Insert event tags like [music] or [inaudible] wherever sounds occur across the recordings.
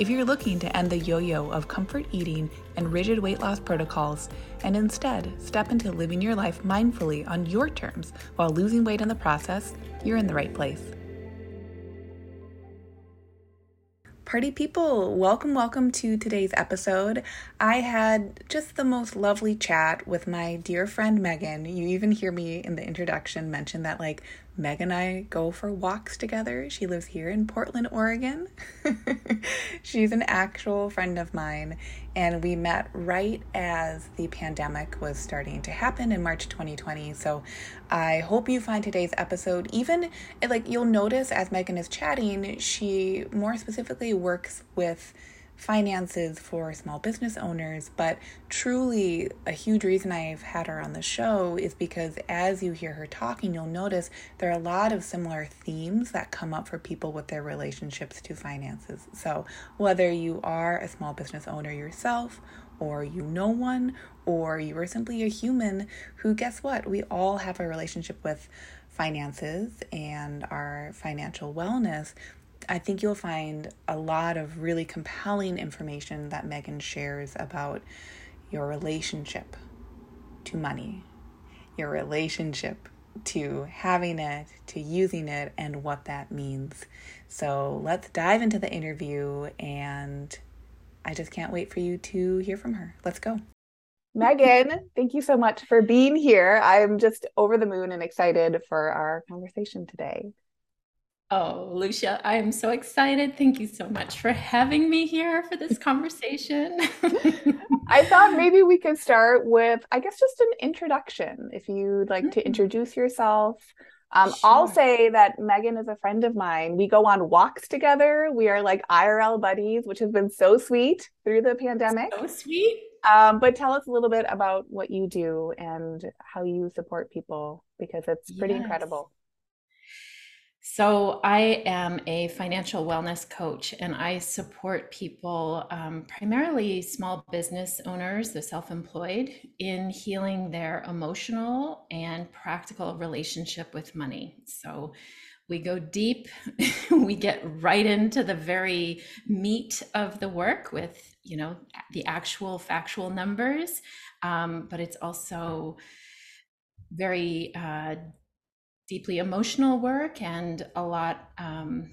If you're looking to end the yo yo of comfort eating and rigid weight loss protocols, and instead step into living your life mindfully on your terms while losing weight in the process, you're in the right place. Party people, welcome, welcome to today's episode. I had just the most lovely chat with my dear friend Megan. You even hear me in the introduction mention that, like, Meg and I go for walks together. She lives here in Portland, Oregon. [laughs] She's an actual friend of mine, and we met right as the pandemic was starting to happen in March 2020. So I hope you find today's episode even like you'll notice as Megan is chatting, she more specifically works with finances for small business owners. But truly, a huge reason I've had her on the show is because as you hear her talking, you'll notice there are a lot of similar themes that come up for people with their relationships to finances. So, whether you are a small business owner yourself, or you know one, or you are simply a human who, guess what? We all have a relationship with finances and our financial wellness. I think you'll find a lot of really compelling information that Megan shares about your relationship to money, your relationship to having it, to using it, and what that means. So let's dive into the interview, and I just can't wait for you to hear from her. Let's go. Megan, thank you so much for being here. I'm just over the moon and excited for our conversation today. Oh, Lucia, I am so excited. Thank you so much for having me here for this [laughs] conversation. I thought maybe we could start with, I guess, just an introduction. If you'd like mm-hmm. to introduce yourself, um, sure. I'll say that Megan is a friend of mine. We go on walks together. We are like IRL buddies, which has been so sweet through the pandemic. So sweet. Um, but tell us a little bit about what you do and how you support people because it's pretty yes. incredible. So, I am a financial wellness coach and I support people, um, primarily small business owners, the self employed, in healing their emotional and practical relationship with money. So, we go deep, [laughs] we get right into the very meat of the work with, you know, the actual factual numbers, um, but it's also very uh, deeply emotional work and a lot um,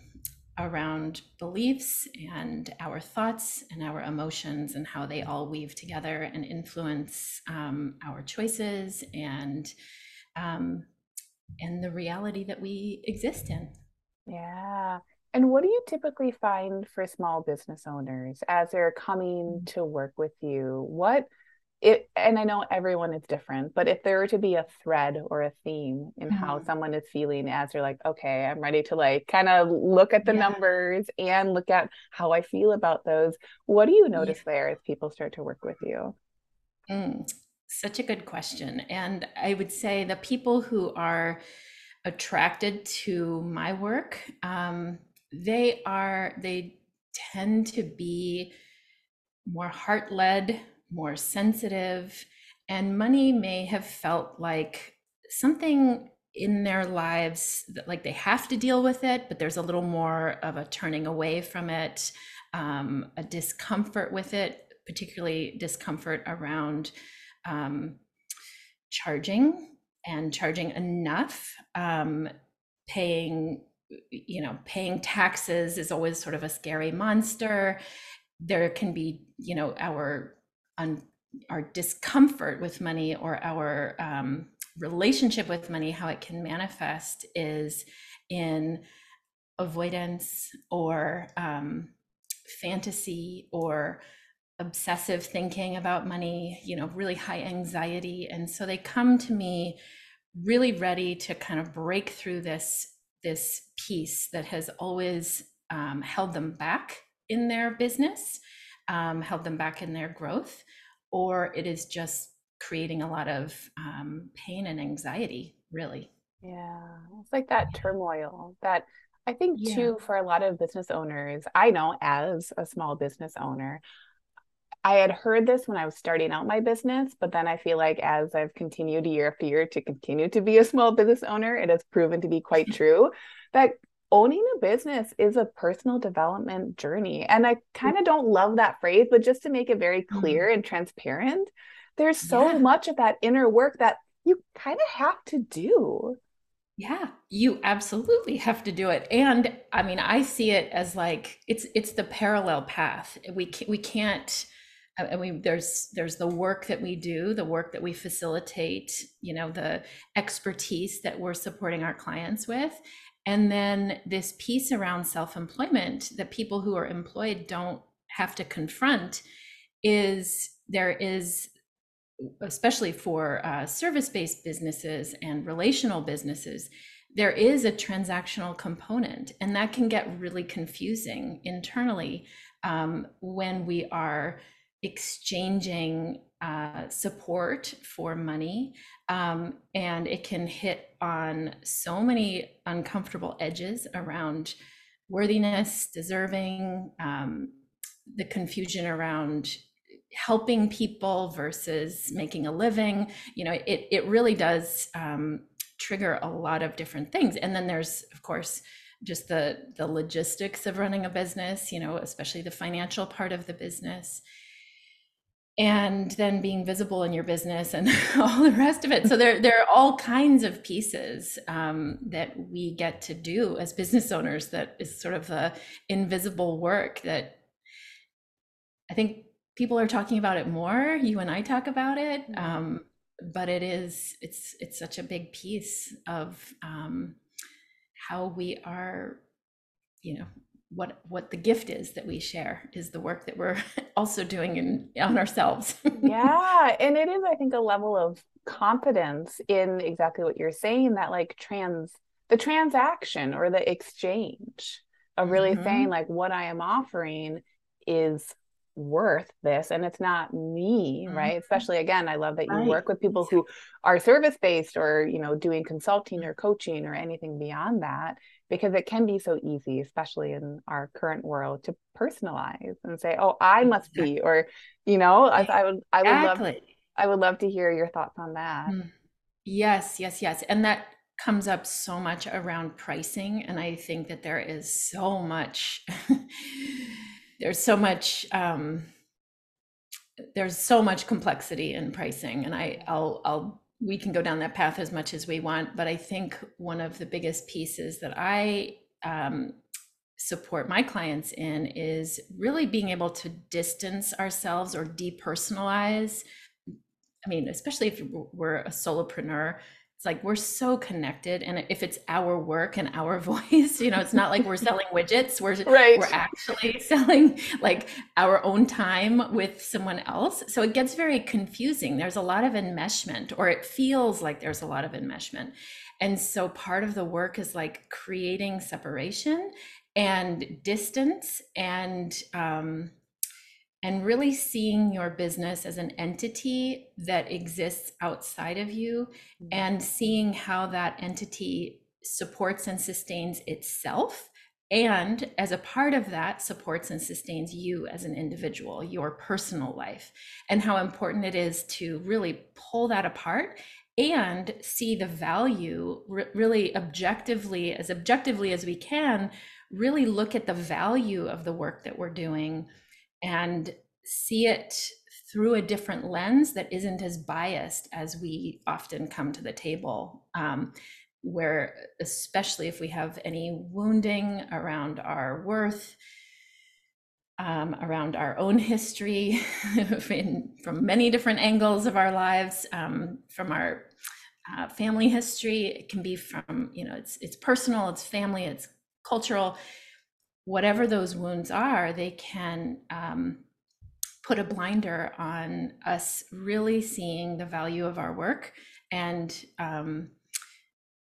around beliefs and our thoughts and our emotions and how they all weave together and influence um, our choices and um, and the reality that we exist in. Yeah. And what do you typically find for small business owners as they're coming mm. to work with you? What it and i know everyone is different but if there were to be a thread or a theme in mm-hmm. how someone is feeling as they're like okay i'm ready to like kind of look at the yeah. numbers and look at how i feel about those what do you notice yeah. there as people start to work with you mm, such a good question and i would say the people who are attracted to my work um, they are they tend to be more heart-led more sensitive, and money may have felt like something in their lives that like they have to deal with it, but there's a little more of a turning away from it, um, a discomfort with it, particularly discomfort around um, charging and charging enough, um, paying you know paying taxes is always sort of a scary monster. There can be you know our on our discomfort with money or our um, relationship with money, how it can manifest is in avoidance or um, fantasy or obsessive thinking about money, you know, really high anxiety. And so they come to me really ready to kind of break through this this piece that has always um, held them back in their business um, held them back in their growth, or it is just creating a lot of um, pain and anxiety, really. Yeah, it's like that turmoil that I think Yeah. too for a lot of business owners. I know as a small business owner, I had heard this when I was starting out my business, but then I feel like as I've continued year after year to continue to be a small business owner, it has proven to be quite [laughs] true that owning a business is a personal development journey. And I kind of don't love that phrase, but just to make it very clear Mm. and transparent, there's so Yeah. much of that inner work that you kind of have to do. Yeah, you absolutely have to do it. And I mean, I see it as like it's it's the parallel path. We ca- we can't I I mean, there's there's the work that we do, the work that we facilitate, you know, the expertise that we're supporting our clients with. And then this piece around self-employment that people who are employed don't have to confront is there is especially for uh, service-based businesses and relational businesses, there is a transactional component, and that can get really confusing internally um, when we are exchanging uh, support for money. Um, and it can hit on so many uncomfortable edges around worthiness, deserving, um, the confusion around helping people versus making a living you know it it really does um, trigger a lot of different things and then there's of course just the the logistics of running a business you know especially the financial part of the business and then being visible in your business and [laughs] all the rest of it so there there are all kinds of pieces um, that we get to do as business owners that is sort of the invisible work that i think people are talking about it more you and i talk about it Mhm. um, but it is it's it's such a big piece of um, how we are you know what what the gift is that we share is the work that we're [laughs] also doing in on ourselves [laughs] Yeah, and it is, I think, a level of confidence in exactly what you're saying that like trans the transaction or the exchange of really saying Mhm. like what I am offering is worth this and it's not me, Mhm. right? Especially again, I love that you right work with people who are service based or, you know, doing consulting or coaching or anything beyond that because it can be so easy, especially in our current world, to personalize and say, "Oh, I must be," or you know, I, I would, I would love, I would love to hear your thoughts on that. Mm. yes yes yes and that comes up so much around pricing and i think that there is so much [laughs] there's so much um, there's so much complexity in pricing and I I'll I'll we can go down that path as much as we want but I think one of the biggest pieces that I um, support my clients in is really being able to distance ourselves or depersonalize. I mean, especially if we're a solopreneur, it's like we're so connected. And if it's our work and our [laughs] voice, you know, it's not like we're selling widgets. We're Right. we're actually [laughs] selling like our own time with someone else. So it gets very confusing. There's a lot of enmeshment, or it feels like there's a lot of enmeshment. And so part of the work is like creating separation and distance and um, and really seeing your business as an entity that exists outside of you mm-hmm. and seeing how that entity supports and sustains itself and as a part of that supports and sustains you as an individual your personal life and how important it is to really pull that apart and see the value re- really objectively as objectively as we can really look at the value of the work that we're doing and see it through a different lens that isn't as biased as we often come to the table. Um, where, especially if we have any wounding around our worth, um, around our own [laughs] history [laughs] in, from many different angles of our lives, um, from our uh, family history, it can be from, you know, it's, it's personal, it's family, it's cultural whatever those wounds are, they can um, put a blinder on us really seeing the value of our work and um,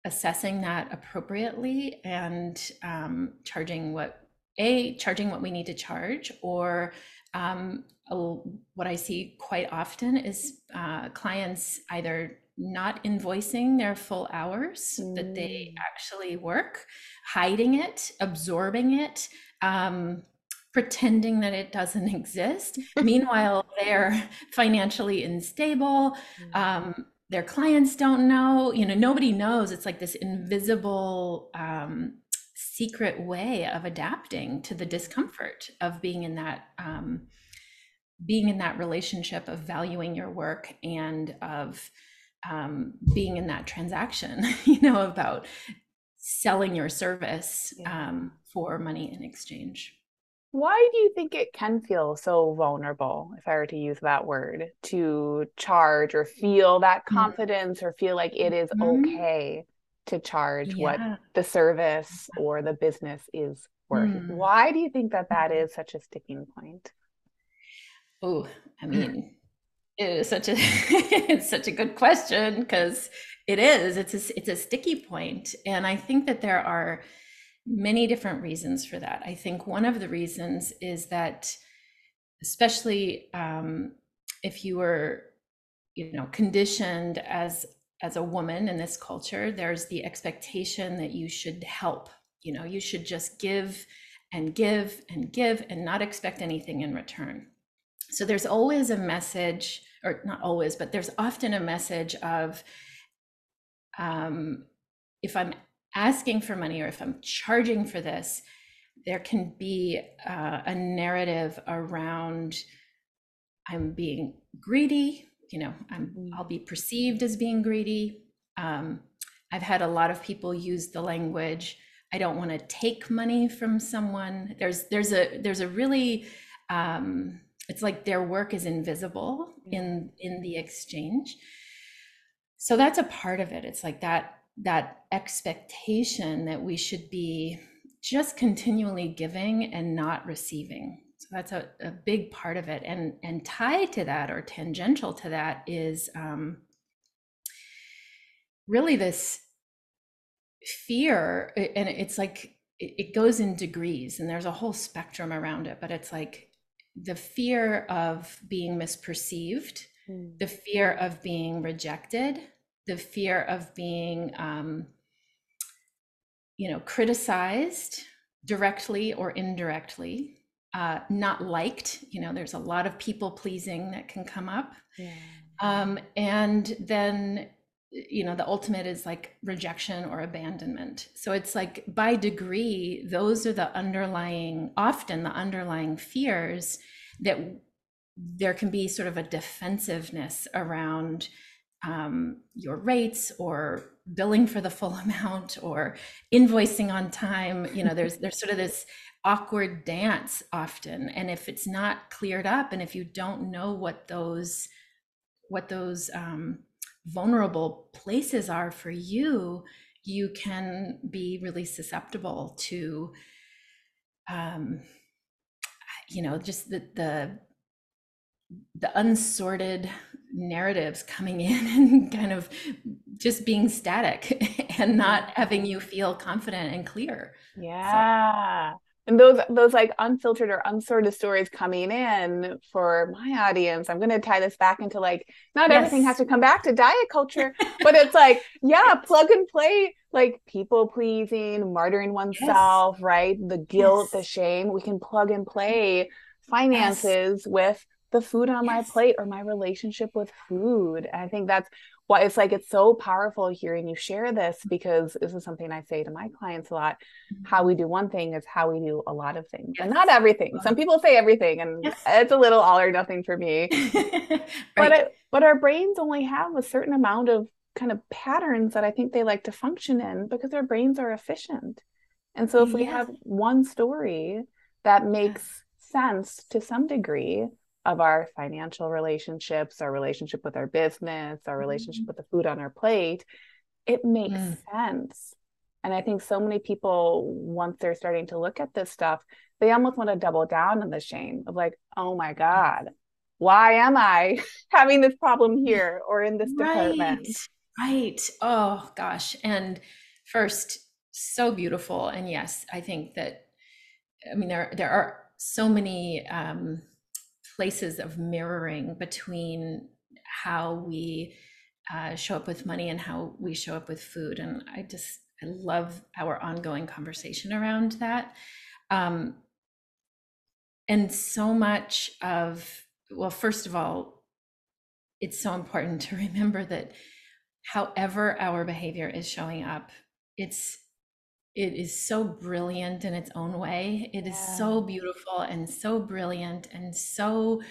assessing that appropriately and um, charging what a charging what we need to charge or um, a- what I see quite often is uh, clients either not invoicing their full hours mm. that they mm. actually work, hiding it, absorbing it, um, pretending that it doesn't [laughs] exist. Meanwhile, they're financially unstable. Mm. Um, their clients don't know. You know, nobody knows. It's like this invisible um, secret way of adapting to the discomfort of being in that um, being in that relationship of valuing your work and of um, being in that transaction [laughs] you know about selling your service um, for money in exchange why do you think it can feel so vulnerable if i were to use that word to charge or feel that mm-hmm. confidence mm-hmm. or feel like it is mm-hmm. okay to charge yeah. what the service or the business is worth. Mm. Why do you think that that mm-hmm. such a sticking point? Oh, I mean, it is such a [laughs] it's such a good question because it is. It's a, it's a sticky point, and I think that there are many different reasons for that. I think one of the reasons is that, especially um, if you were, you know, conditioned as as a woman in this culture, there's the expectation that you should help. You know, you should just give and give and give and not expect anything in return. So there's always a message, or not always, but there's often a message of um, if I'm asking for money or if I'm charging for this, there can be uh, a narrative around I'm being greedy you know I'm, mm-hmm. i'll be perceived as being greedy um, i've had a lot of people use the language i don't want to take money from someone there's there's a there's a really um, it's like their work is invisible in in the exchange so that's a part of it it's like that that expectation that we should be just continually giving and not receiving so that's a, a big part of it. And and tied to that or tangential to that is um, really this fear. And it's like it, it goes in degrees and there's a whole spectrum around it, but it's like the fear of being misperceived, mm. the fear of being rejected, the fear of being um, you know criticized directly or indirectly uh, not liked. You know, there's a lot of people pleasing that can come up. Yeah. Um, and then, you know, the ultimate is like rejection or abandonment. So it's like by degree, those are the underlying, often the underlying fears that there can be sort of a defensiveness around um, your rates or billing for the full [laughs] amount or invoicing on time you know there's there's sort of this awkward dance often and if it's not cleared up and if you don't know what those what those um, vulnerable places are for you you can be really susceptible to um, you know just the the the unsorted narratives coming [laughs] in and kind of just being static [laughs] and not having you feel confident and clear. Yeah. So and those those like unfiltered or unsorted stories coming in for my audience i'm going to tie this back into like not yes. everything has to come back to diet culture [laughs] but it's like yeah plug and play like people pleasing martyring oneself yes. right the guilt yes. the shame we can plug and play finances with the food on my plate or my relationship with food and i think that's why it's like it's so powerful hearing you share this because this is something I say to my clients a lot. Mm-hmm. How we do one thing is how we do a lot of things, yes. and not everything. Some people say everything, and yes. it's a little all or nothing for me. [laughs] right. But it, but our brains only have a certain amount of kind of patterns that I think they like to function in because our brains are efficient. And so if we have one story that makes sense to some degree, of our financial relationships, our relationship with our business, our relationship mm-hmm. with the food on our plate, it makes mm. sense. And I think so many people, once they're starting to look at this stuff, they almost want to double down on the shame of like, oh my God, why am I [laughs] having this problem here or in this right. department? Right. Oh gosh. And first, so beautiful. And yes, I think that I mean there there are so many um places of mirroring between how we uh, show up with money and how we show up with food. And I just, I love our ongoing conversation around that. Um, and so much of, well, first of all, it's so important to [laughs] remember that however our behavior is showing up, it's it is so brilliant in its own way. It yeah. is so beautiful and so brilliant and so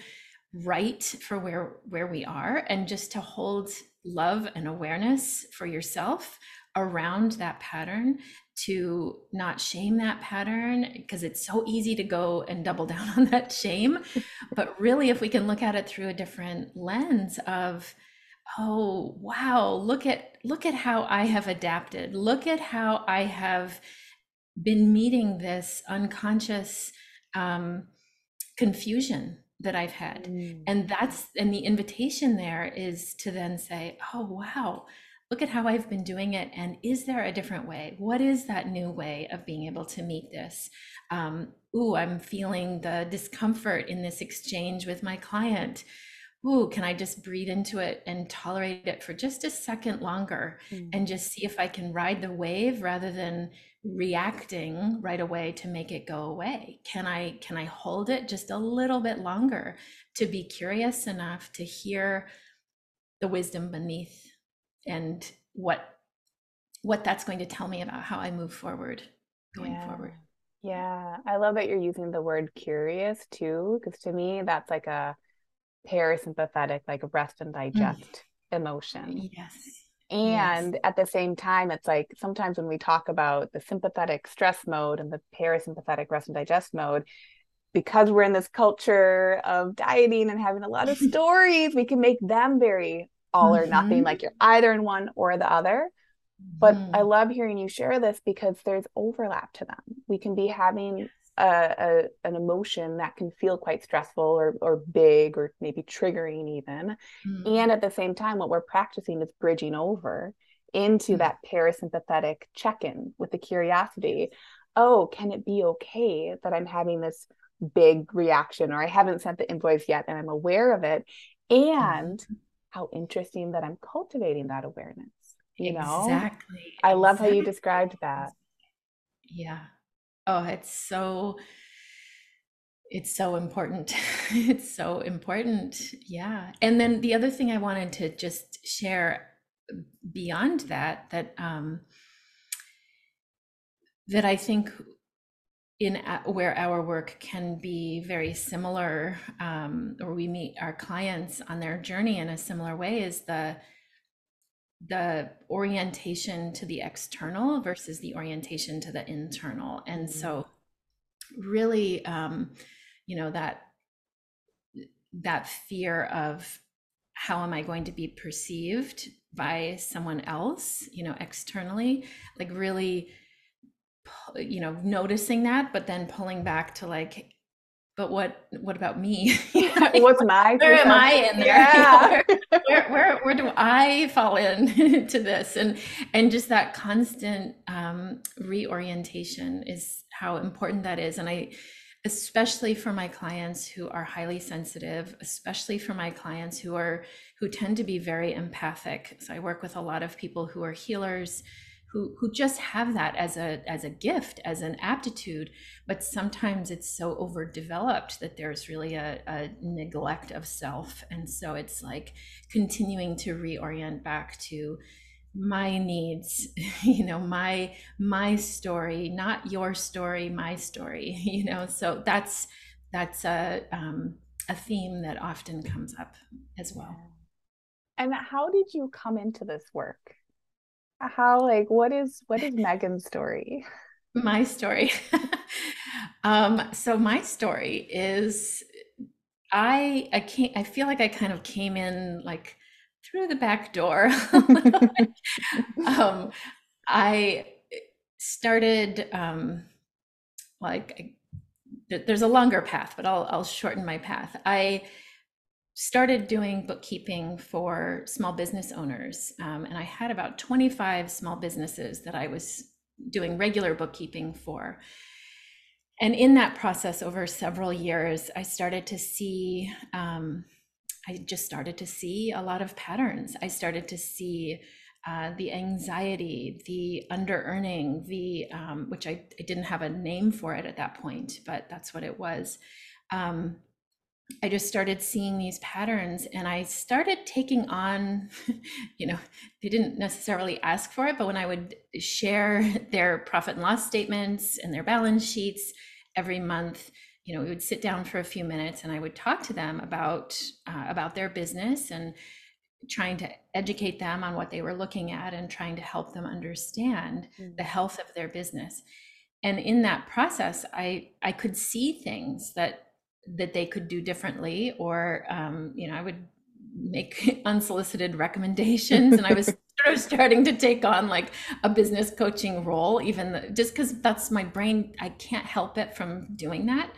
right for where where we are and just to hold love and awareness for yourself around that pattern to not shame that pattern because it's so easy to go and double [laughs] down on that shame but really if we can look at it through a different lens of oh wow. Look at look at how i have adapted. Look at how i have been meeting this unconscious um, confusion that i've had. Mm. and that's and the invitation there is to then say oh wow. Look at how i've been doing it. And is there a different way? What is that new way of being able to meet this? Um, ooh i'm feeling the discomfort in this exchange with my client ooh, can I just breathe into it and tolerate it for just a second longer mm. and just see if I can ride the wave rather than reacting right away to make it go away? Can I can I hold it just a little bit longer to be curious enough to hear the wisdom beneath and what what that's going to tell me about how I move forward going yeah. forward. Yeah, I love that you're using the word curious too, because to me, that's like a parasympathetic, like rest and digest mm. emotion. Yes. And yes. at the same time, it's like sometimes when we talk about the sympathetic stress mode and the parasympathetic rest and digest mode, because we're in this culture of dieting and having a lot of [laughs] stories, we can make them very all mm-hmm. or nothing, mm-hmm. like you're either in one or the other. But mm. I love hearing you share this because there's overlap to them. We can be having a, a, an emotion that can feel quite stressful or, or big or maybe triggering even mm. and at the same time what we're practicing is bridging over into mm. that parasympathetic check-in with the curiosity oh can it be okay that i'm having this big reaction or i haven't sent the invoice yet and i'm aware of it and mm. how interesting that i'm cultivating that awareness you know exactly i love exactly. how you described that yeah oh it's so it's so important. [laughs] It's so important. Yeah. And then the other thing i wanted to just share beyond that that um that i think in where our work can be very similar um, or we meet our clients on their journey in a similar way is the the orientation to the external versus the orientation to the internal and mm-hmm. so really um you know that that fear of how am i going to be perceived by someone else you know externally like really you know noticing that but then pulling back to like but what what about me? [laughs] [laughs] What's my where am i in there? Yeah. [laughs] where, where, where do i fall in to this? And and just that constant um, reorientation is how important that is. And i especially for my clients who are highly sensitive especially for my clients who are who tend to be very empathic. So i work with a lot of people who are healers who who just have that as a as a gift as an aptitude but sometimes it's so overdeveloped that there's really a, a neglect of self. And so it's like continuing to reorient back to my needs [laughs] you know my my story not your story my story [laughs] you know? So that's that's a um, a theme that often comes up as well. And how did you come into this work how like what is what is Megan's story? My story. [laughs] um, so my story is I I can't I feel like I kind of came in like through the back door. [laughs] um, I started um, like there's a longer path, but I'll I'll shorten my path. I started doing bookkeeping for small business owners. Um, and I had about 25 small businesses that I was doing regular bookkeeping for. And in that process, over several years, I started to see um, I just started to see a lot of patterns. I started to see uh, the anxiety, the under earning, the um, which I, I, didn't have a name for it at that point, but that's what it was. Um, I just started seeing these patterns and I started taking on, [laughs] you know, they didn't necessarily ask for it, but when I would share [laughs] their profit and loss statements and their balance sheets every month, you know, we would sit down for a few minutes and I would talk to them about uh, about their business and trying to educate them on what they were looking at and trying to help them understand mm-hmm. the health of their business. And in that process, I I could see things that that they could do differently, or um, you know, I would make [laughs] unsolicited recommendations, and I was [laughs] sort of starting to take on like a business coaching role, even the, just because that's my brain. I can't help it from doing that.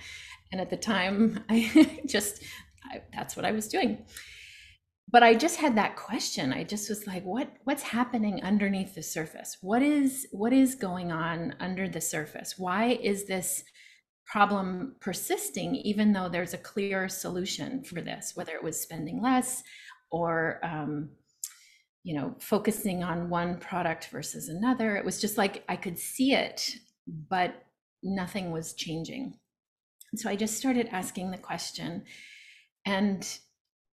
And at the time, [laughs] I just I, that's what I was doing. But i just had that question. I just was like what what's happening underneath the surface? What is what is going on under the surface? Why is this problem persisting even though there's a clear solution for this whether it was spending less or um, you know focusing on one product versus another. It was just like i could see it but nothing was changing. So i just started asking the question and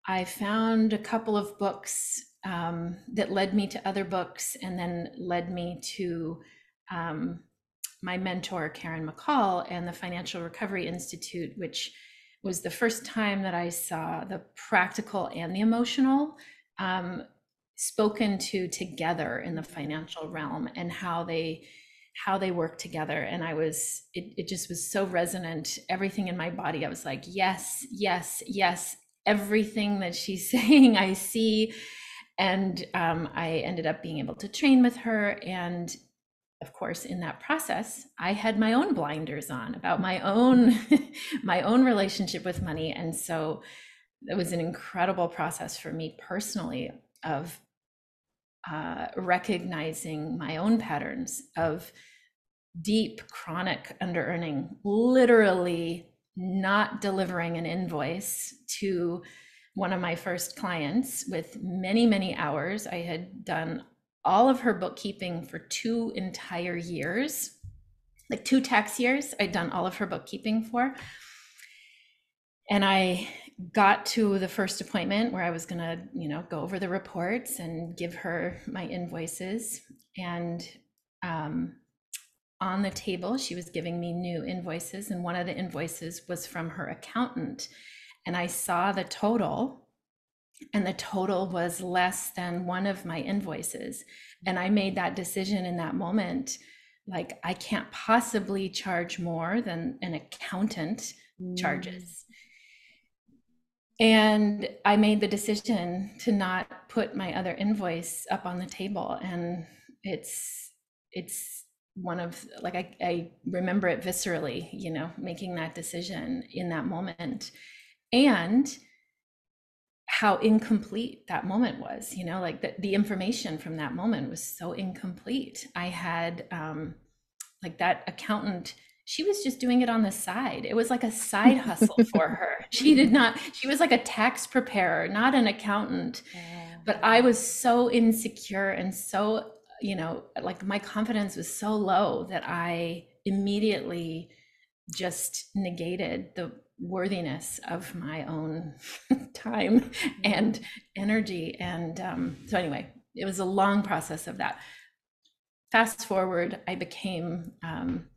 I found a couple of books um, that led me to other books and then led me to um, my mentor, Karen McCall, and the Financial Recovery Institute, which was the first time that I saw the practical and the emotional um, spoken to together in the financial realm and how they how they work together and i was it, it just was so resonant everything in my body i was like yes yes yes everything that she's [laughs] saying I see. And um, I ended up being able to train with her. And of course, in that process, I had my own blinders on about my own [laughs] my own relationship with money. And so it was an incredible process for me personally of uh, recognizing my own patterns of deep chronic underearning literally not delivering an invoice to one of my first clients with many, many hours. I had done all of her bookkeeping for two entire years, like two tax years. I'd done all of her bookkeeping for. And I got to the first appointment where I was going to, you know, go over the reports and give her my invoices. And um, on the table, she was giving me new invoices, and one of the invoices was from her accountant. And I saw the total, and the total was less than one of my invoices. And I made that decision in that moment like, I can't possibly charge more than an accountant mm. charges. And I made the decision to not put my other invoice up on the table. And it's, it's, one of like I, I remember it viscerally you know making that decision in that moment and how incomplete that moment was you know like the, the information from that moment was so incomplete. I had um like that accountant she was just doing it on the side. It was like a side [laughs] hustle for her. She did not she was like a tax preparer not an accountant. But i was so insecure and so you know, like my confidence was so low that I immediately just negated the worthiness of my own [laughs] time and energy. And um, so, anyway, it was a long process of that. Fast forward, I became, um,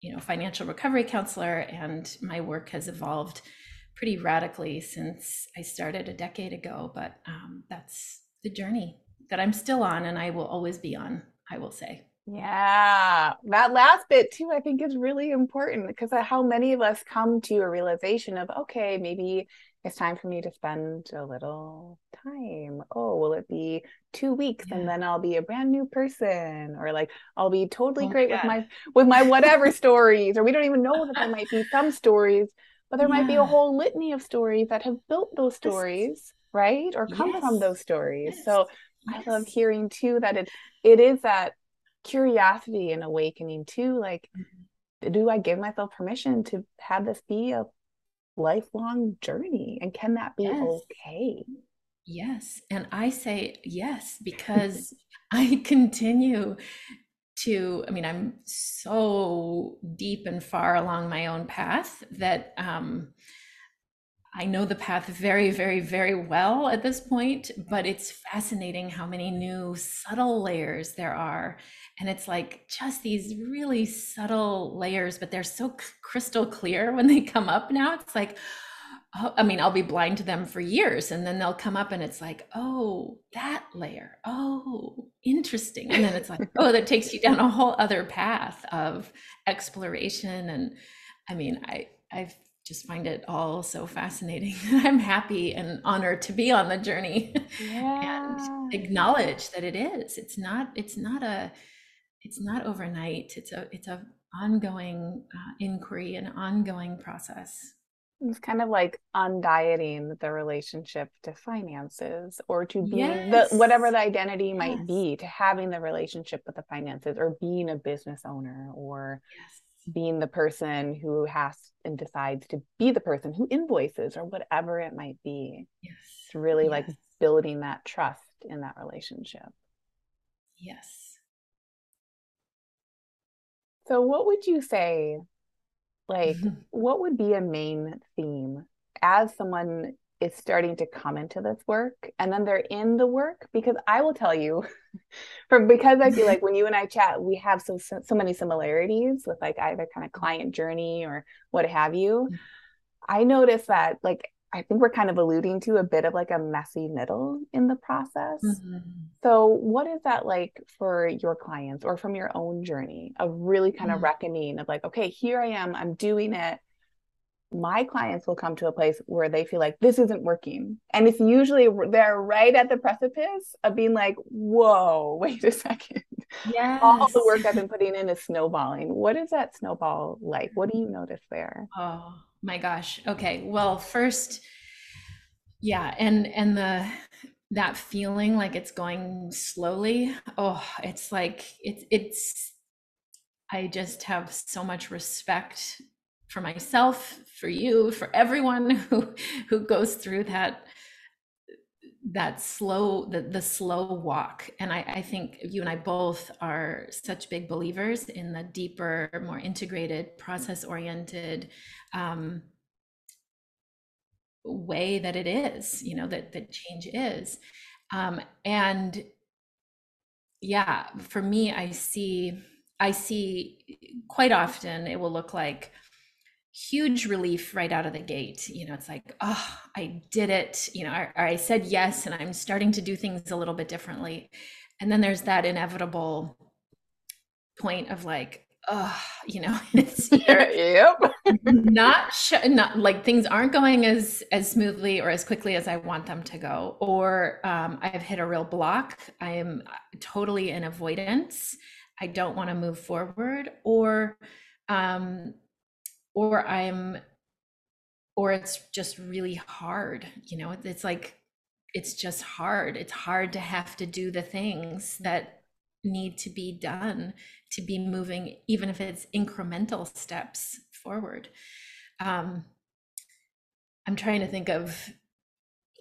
you know, financial recovery counselor, and my work has evolved pretty radically since I started a decade ago. But um, that's the journey that I'm still on and I will always be on, I will say. Yeah, that last bit too, I think is really important because how many of us come to a realization of, okay, maybe it's time for me to spend a little time. Oh, will it be two weeks yeah. and then I'll be a brand new person, or like I'll be totally oh, great yeah. with my with my whatever [laughs] stories, or we don't even know that there might be some stories, but there yeah. might be a whole litany of stories that have built those stories, right, or come yes. from those stories. Yes. So yes. I love hearing too that it it is that curiosity and awakening too. Like, mm-hmm. do I give myself permission to have this be a lifelong journey. And can that be yes. okay? Yes. And I say yes because [laughs] I continue to, I mean, I'm so deep and far along my own path that um, I know the path very, very, very well at this point, but it's fascinating how many new subtle layers there are. And it's like just these really subtle layers, but they're so crystal clear when they come up now. It's like, oh, I mean, I'll be blind to them for years and then they'll come up and it's like, oh, that layer. Oh, interesting. And then it's like, oh, that takes you down a whole other path of exploration. And I mean, I, I've just find it all so fascinating. [laughs] I'm happy and honored to be on the journey [laughs] yeah. and acknowledge that it is. It's not, it's not a, it's not overnight. It's a, it's a ongoing uh, inquiry, an ongoing process. It's kind of like undieting the relationship to finances or to being yes. the whatever the identity might yes. be, to having the relationship with the finances or being a business owner or yes. being the person who has and decides to be the person who invoices or whatever it might be. Yes. It's really like building that trust in that relationship. Yes. So what would you say like, mm-hmm. [laughs] what would be a main theme as someone is starting to come into this work and then they're in the work? Because I will tell you, [laughs] from because I feel like when you and I chat, we have so so many similarities with like either kind of client journey or what have you. Mm. I notice that like I think we're kind of alluding to a bit of like a messy middle in the process. Mm-hmm. So, what is that like for your clients or from your own journey of really kind mm-hmm. of reckoning of like, okay, here I am, I'm doing it. My clients will come to a place where they feel like this isn't working. And it's usually they're right at the precipice of being like, whoa, [laughs] wait a second. Yes. All the work I've been putting in is snowballing. What is that snowball like? What do you notice there? Oh, my gosh. Okay. Well, first, yeah, and and the that feeling like it's going slowly. Oh, it's like it's it's I just have so much respect for myself, for you, for everyone who who goes through that that slow the, the slow walk. And I, I think you and i both are such big believers in the deeper more integrated process oriented um, way that it is you know that that change is. Um, and yeah for me i see i see quite often it will look like huge relief right out of the gate. You know it's like oh i did it. You know I, I said yes and i'm starting to do things a little bit differently. And then there's that inevitable point of like oh you know [laughs] it's [laughs] yep. not sh- not like things aren't going as as smoothly or as quickly as i want them to go. Or um, i've hit a real block. I am totally in avoidance. I don't want to move forward. Or um or I'm or it's just really hard, you know, it's like it's just hard. It's hard to have to do the things that need to be done to be moving even if it's incremental steps forward. Um I'm trying to think of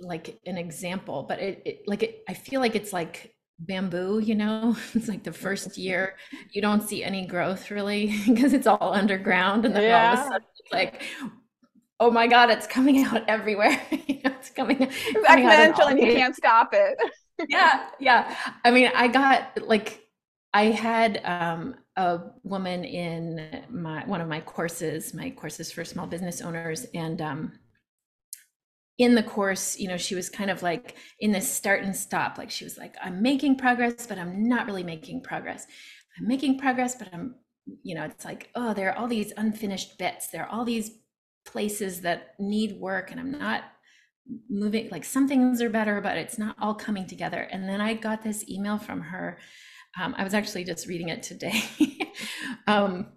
like an example, but it, it like it, I feel like it's like bamboo you know? [laughs] It's like the first year you don't see any growth really [laughs] because it's all underground and then yeah. all of a sudden it's like oh my god it's coming out [laughs] everywhere you know, it's coming, it's coming exponential and you can't stop it. yeah yeah. I mean i got like i had um, a woman in my one of my courses my courses for small business owners and um, in the course, you know, she was kind of like in this start and stop. Like she was like, I'm making progress, but I'm not really making progress. I'm making progress, but I'm, you know, it's like, oh, there are all these unfinished bits. There are all these places that need work, and I'm not moving. Like some things are better, but it's not all coming together. And then I got this email from her. Um, I was actually just reading it today because [laughs] um,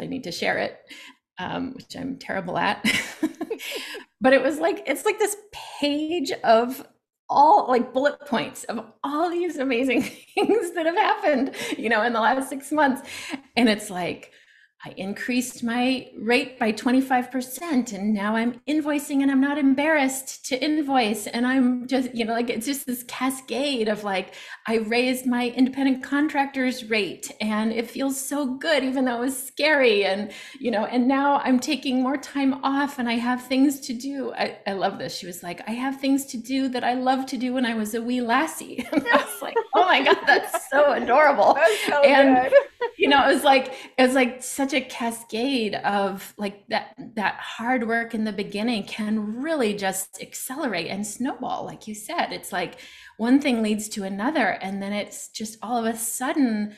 I need to share it, um, which I'm terrible at. [laughs] but it was like it's like this page of all like bullet points of all these amazing [laughs] things that have happened, you know, in the last six months. And it's like, I increased my rate by 25% and now I'm invoicing and I'm not embarrassed to invoice. And I'm just, you know, like it's just this cascade of like, I raised my independent contractors rate and it feels so good, even though it was scary. And, you know, and now I'm taking more time off and I have things to do. I, I love this. She was like, I have things to do that I love to do when I was a wee lassie. [laughs] And I was like, oh my God, that's so adorable. [laughs] That's so and, good. you know, it was like, it was like such a cascade of like that that hard work in the beginning can really just accelerate and snowball like you said. It's like one thing leads to another and then it's just all of a sudden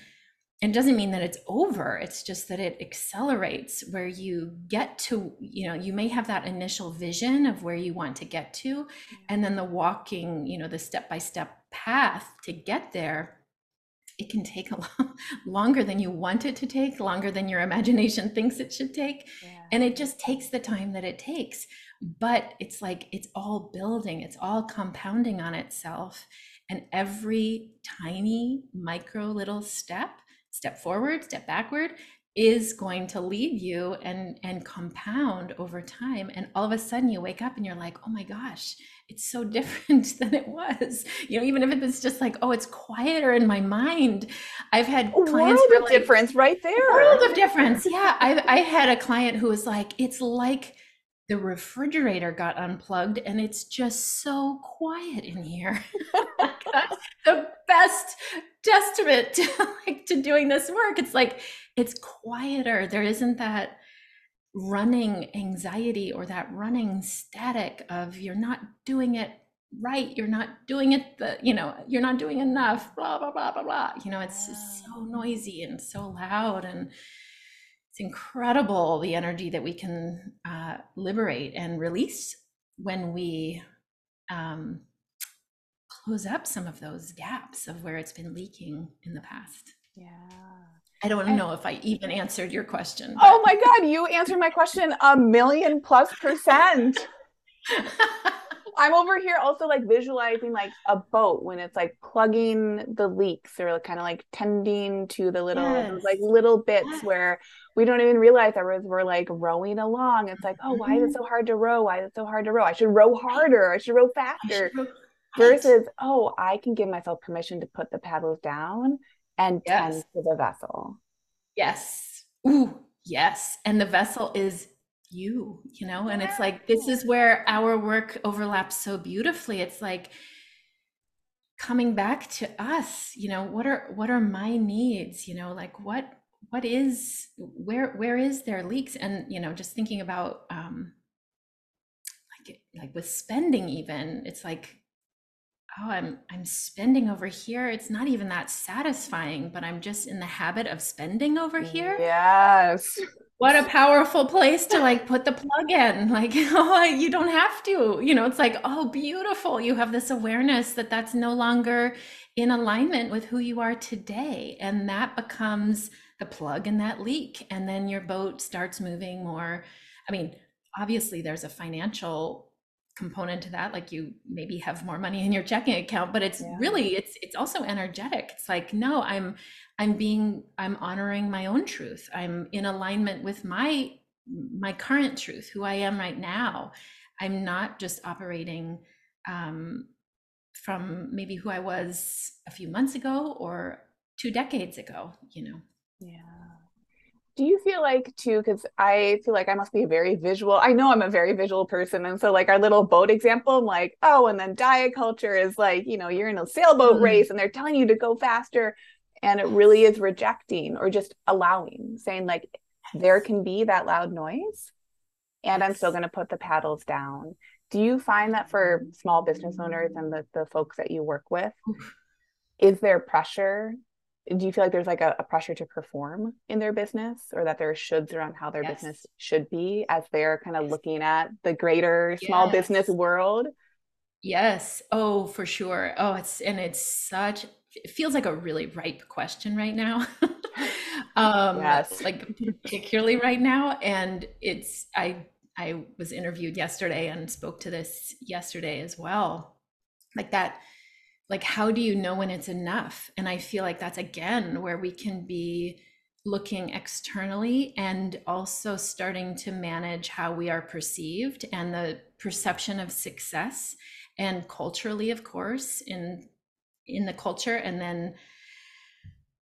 it doesn't mean that it's over it's just that it accelerates where you get to you know you may have that initial vision of where you want to get to and then the walking you know the step by step path to get there it can take a lot [laughs] longer than you want it to take, longer than your imagination [laughs] thinks it should take. Yeah. And it just takes the time that it takes. But it's like it's all building, it's all compounding on itself. And every tiny, micro little step, step forward, step backward, is going to lead you and and compound over time and all of a sudden you wake up and you're like oh my gosh it's so [laughs] different than it was. You know, even if it's just like, oh, it's quieter in my mind. I've had a clients world of like, difference right there. World of difference. Yeah. I I had a client who was like, it's like the refrigerator got unplugged and it's just so quiet in here. [laughs] Oh That's the best testament [laughs] to like to doing this work. It's like it's quieter. There isn't that running anxiety or that running static of you're not doing it right you're not doing it the you know you're not doing enough blah blah blah blah blah. You know it's so noisy and so loud and it's incredible the energy that we can uh, liberate and release when we um, close up some of those gaps of where it's been leaking in the past. Yeah I don't know if I even answered your question. But. Oh my God, you answered my question a million plus percent. [laughs] I'm over here also like visualizing like a boat when it's like plugging the leaks or kind of like tending to the little yes. like little bits yes. where we don't even realize that we're, we're like rowing along. It's like, oh, why is it mm-hmm. so hard to row? Why is it so hard to row? I should row harder. I should row faster. Should row Versus, oh, I can give myself permission to put the paddles down and yes. tend to the vessel. Yes. Ooh, yes. And the vessel is you, you know, and it's like this is where our work overlaps so beautifully. It's like coming back to us, you know, what are what are my needs, you know, like what what is where where is there leaks and you know just thinking about um like like with spending even it's like oh i'm i'm spending over here. It's not even that satisfying but i'm just in the habit of spending over here. Yes. What a powerful place to like put the plug in. [laughs] Like [laughs] oh you don't have to. You know it's like oh beautiful. You have this awareness that that's no longer in alignment with who you are today. And that becomes the plug in that leak. And then your boat starts moving more. I mean obviously there's a financial component to that like you maybe have more money in your checking account but it's yeah. really it's it's also energetic. It's like no i'm i'm being i'm honoring my own truth. I'm in alignment with my my current truth who i am right now. I'm not just operating um, from maybe who i was a few months ago or two decades ago you know? Yeah do you feel like too because i feel like i must be a very visual i know i'm a very visual person and so like our little boat example i'm like oh and then diet culture is like you know you're in a sailboat mm-hmm. race and they're telling you to go faster and it really is rejecting or just allowing saying like there can be that loud noise and i'm still going to put the paddles down. Do you find that for small business owners and the, the folks that you work with is there pressure do you feel like there's like a, a, pressure to perform in their business or that there are shoulds around how their yes. business should be as they're kind of yes. looking at the greater small business world? Yes. Oh for sure. Oh it's and it's such it feels like a really ripe question right now. [laughs] Um yes. like particularly right now and it's i i was interviewed yesterday and spoke to this yesterday as well. Like that like how do you know when it's enough and i feel like that's again where we can be looking externally and also starting to manage how we are perceived and the perception of success and culturally of course in in the culture and then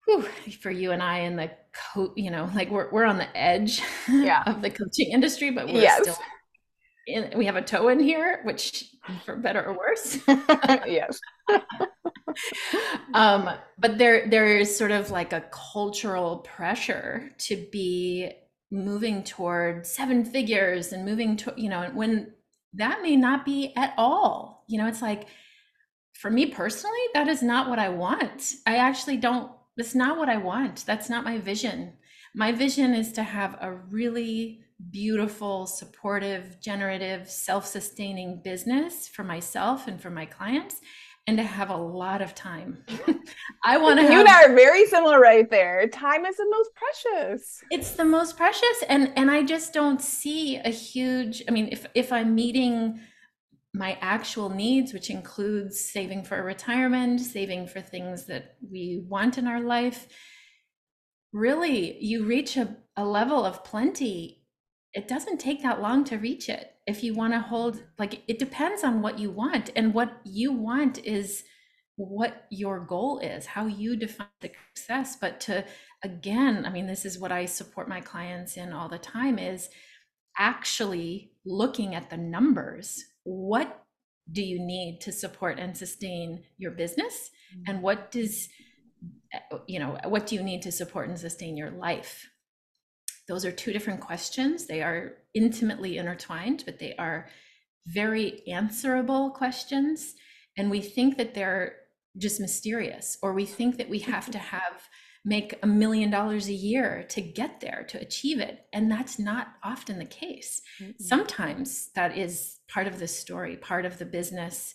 whew, for you and I in the co you know like we're, we're on the edge yeah. [laughs] of the coaching industry but we're yes. still in, we have a toe in here which for better or worse. [laughs] Yes. Um, but there there is sort of like a cultural pressure to be moving toward seven figures and moving to you know when that may not be at all. You know it's like for me personally that is not what i want. I actually don't that's not what i want. That's not my vision. My vision is to have a really beautiful supportive generative self-sustaining business for myself and for my clients and to have a lot of time. [laughs] I want to have. You and I are very similar right there. Time is the most precious. It's the most precious, and and I just don't see a huge. I mean, if if I'm meeting my actual needs, which includes saving for retirement, saving for things that we want in our life, really, you reach a, a level of plenty. It doesn't take that long to reach it. If you want to hold like it depends on what you want and what you want is what your goal is how you define success. But to again i mean this is what i support my clients in all the time is actually looking at the numbers. What do you need to support and sustain your business? Mm-hmm. And what does eh, you know what do you need to support and sustain your life those are two different questions. They are intimately intertwined, but they are very answerable questions. And we think that they're just mysterious, or we think that we have to [laughs] have make a million dollars a year to get there to achieve it and that's not often the case mm-hmm. sometimes that is part of the story part of the business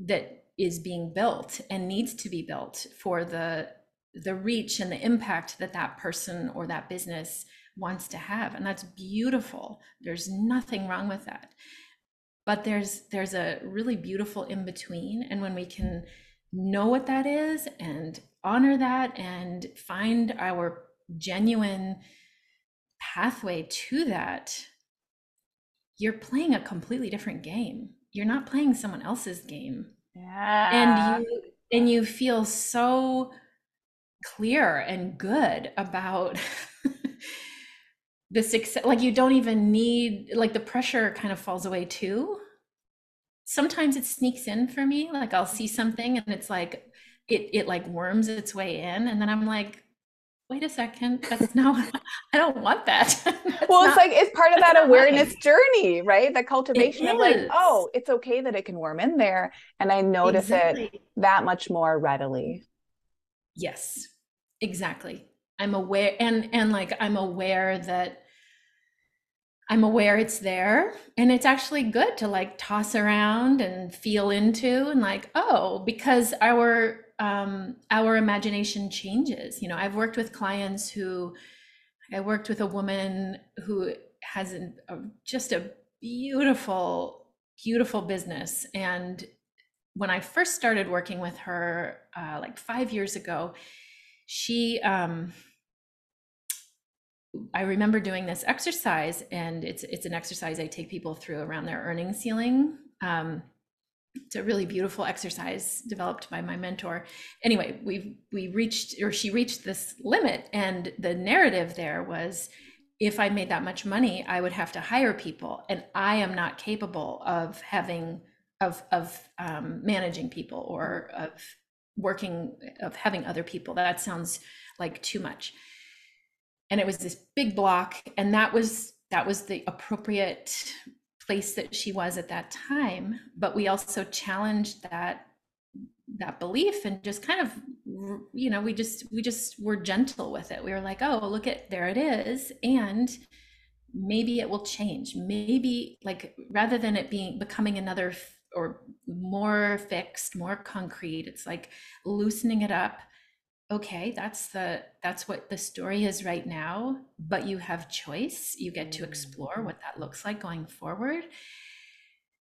that is being built and needs to be built for the the reach and the impact that that person or that business wants to have and that's beautiful. There's nothing wrong with that. But there's there's a really beautiful in between and when we can know what that is and honor that and find our genuine pathway to that you're playing a completely different game. You're not playing someone else's game. Yeah. and you and you feel so clear and good about [laughs] the success like you don't even need like the pressure kind of falls away too. Sometimes it sneaks in for me like i'll see something and it's like it it like worms its way in and then i'm like wait a second that's no [laughs] i don't want that. [laughs] Well it's not, like it's part of that awareness mine. journey right? The cultivation of like oh it's okay that it can worm in there and i notice exactly. it that much more readily. Yes exactly. I'm aware and and like i'm aware that i'm aware it's there and it's actually good to like toss around and feel into and like oh because our um our imagination changes. You know i've worked with clients who i worked with a woman who has an, a, just a beautiful beautiful business and when i first started working with her uh, like five years ago she um I remember doing this exercise, and it's it's an exercise I take people through around their earning ceiling. Um, it's a really beautiful exercise developed by my mentor. Anyway, we we reached or she reached this limit, and the narrative there was, if I made that much money, I would have to hire people, and I am not capable of having of of um, managing people or of working of having other people that sounds like too much. And it was this big block and that was that was the appropriate place that she was at that time. But we also challenged that that belief and just kind of you know we just we just were gentle with it. We were like oh look at there it is and maybe it will change. Maybe like rather than it being becoming another or more fixed more concrete. It's like loosening it up. Okay that's the that's what the story is right now but you have choice. You get to explore mm-hmm. what that looks like going forward.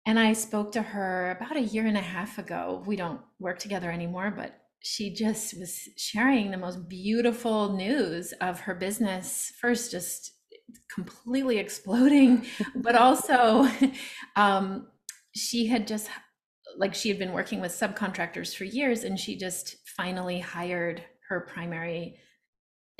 And i spoke to her about a year and a half ago. We don't work together anymore but she just was sharing the most beautiful news of her business. First just completely [laughs] exploding but also um, she had just like she had been working with subcontractors for years and she just finally hired her primary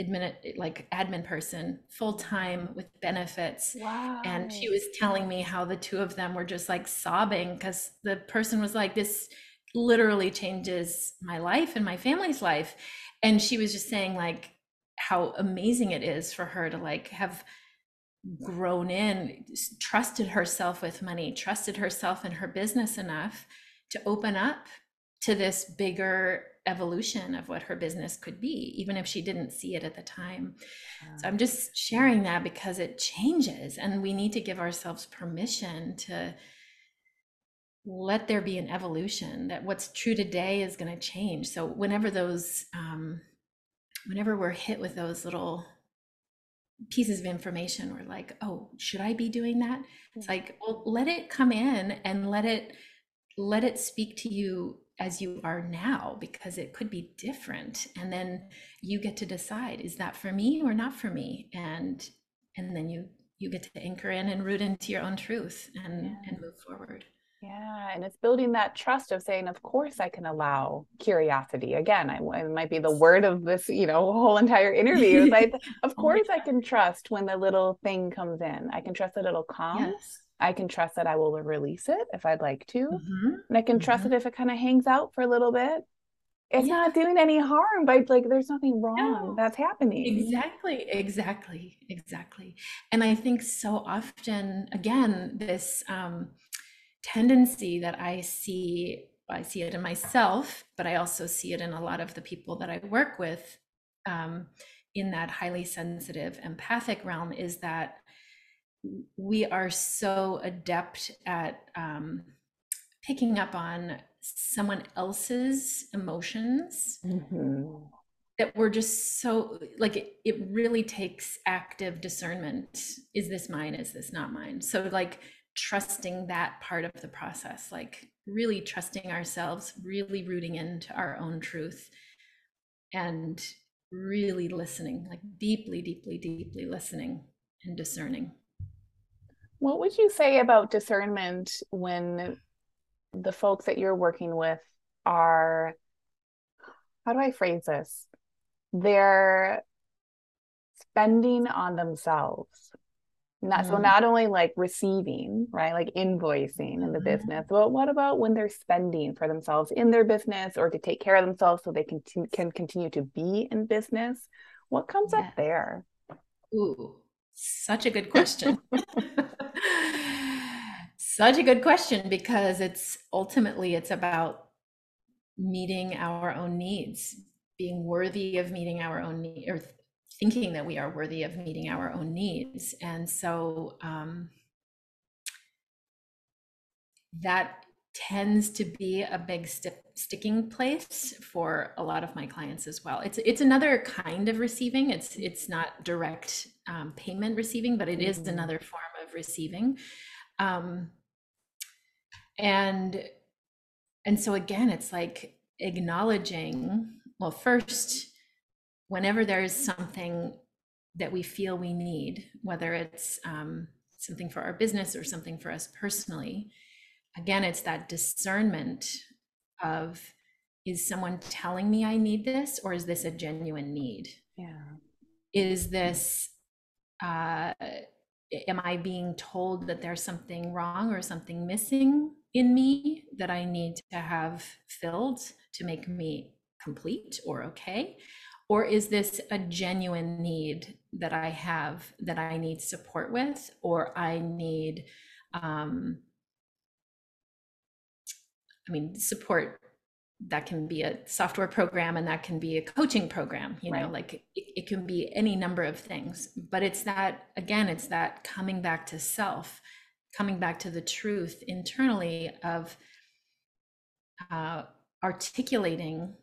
admin like admin person full time with benefits wow. and she was telling me how the two of them were just like sobbing because the person was like this literally changes my life and my family's life and she was just saying like how amazing it is for her to like have grown in trusted herself with money trusted herself and her business enough to open up to this bigger evolution of what her business could be even if she didn't see it at the time. So i'm just sharing that because it changes and we need to give ourselves permission to let there be an evolution that what's true today is going to change. So whenever those um, whenever we're hit with those little pieces of information we're like oh should i be doing that? It's like well let it come in and let it let it speak to you as you are now because it could be different. And then you get to decide is that for me or not for me? And and then you you get to anchor in and root into your own truth and yeah. and move forward yeah, and it's building that trust of saying, of course, I can allow curiosity. Again, I, it might be the word of this, you know, whole entire interview. I, [laughs] of course, I can trust when the little thing comes in. I can trust that it'll come. Yes. I can trust that I will release it if I'd like to, mm-hmm. and I can trust mm-hmm. it if it kind of hangs out for a little bit. It's yeah. not doing any harm, but like there's nothing wrong no. that's happening. Exactly, exactly, exactly. And I think so often, again, this. um tendency that I see, I see it in myself, but I also see it in a lot of the people that I work with um, in that highly sensitive, empathic realm is that we are so adept at um, picking up on someone else's emotions mm-hmm. that we're just so like it, it really takes active discernment. Is this mine? Is this not mine? So like trusting that part of the process, like really trusting ourselves, really rooting into our own truth, and really listening, like deeply, deeply, deeply listening and discerning. What would you say about discernment when the folks that you're working with are, how do I phrase this? They're spending on themselves not mm-hmm. so not only like receiving, right, like invoicing in the mm-hmm. business, but what about when they're spending for themselves in their business or to take care of themselves so they can can continue to be in business? What comes yeah. up there? Ooh, such a good question. [laughs] such a good question because it's ultimately it's about meeting our own needs, being worthy of meeting our own need or thinking that we are worthy of meeting our own needs. And so um, that tends to be a big st- sticking place for a lot of my clients as well. It's it's another kind of receiving. It's it's not direct um, payment receiving, but it is mm-hmm. another form of receiving. Um, and and so again, it's like acknowledging. Well, first whenever there is something that we feel we need, whether it's um, something for our business or something for us personally, again, it's that discernment of is someone telling me I need this or is this a genuine need? Yeah. Is this, uh, am I being told that there's something wrong or something missing in me that I need to have filled to make me complete or okay? Or is this a genuine need that i have that i need support with or i need um i mean support that can be a software program and that can be a coaching program you know like it, it can be any number of things. But it's that again it's that coming back to self coming back to the truth internally of uh, articulating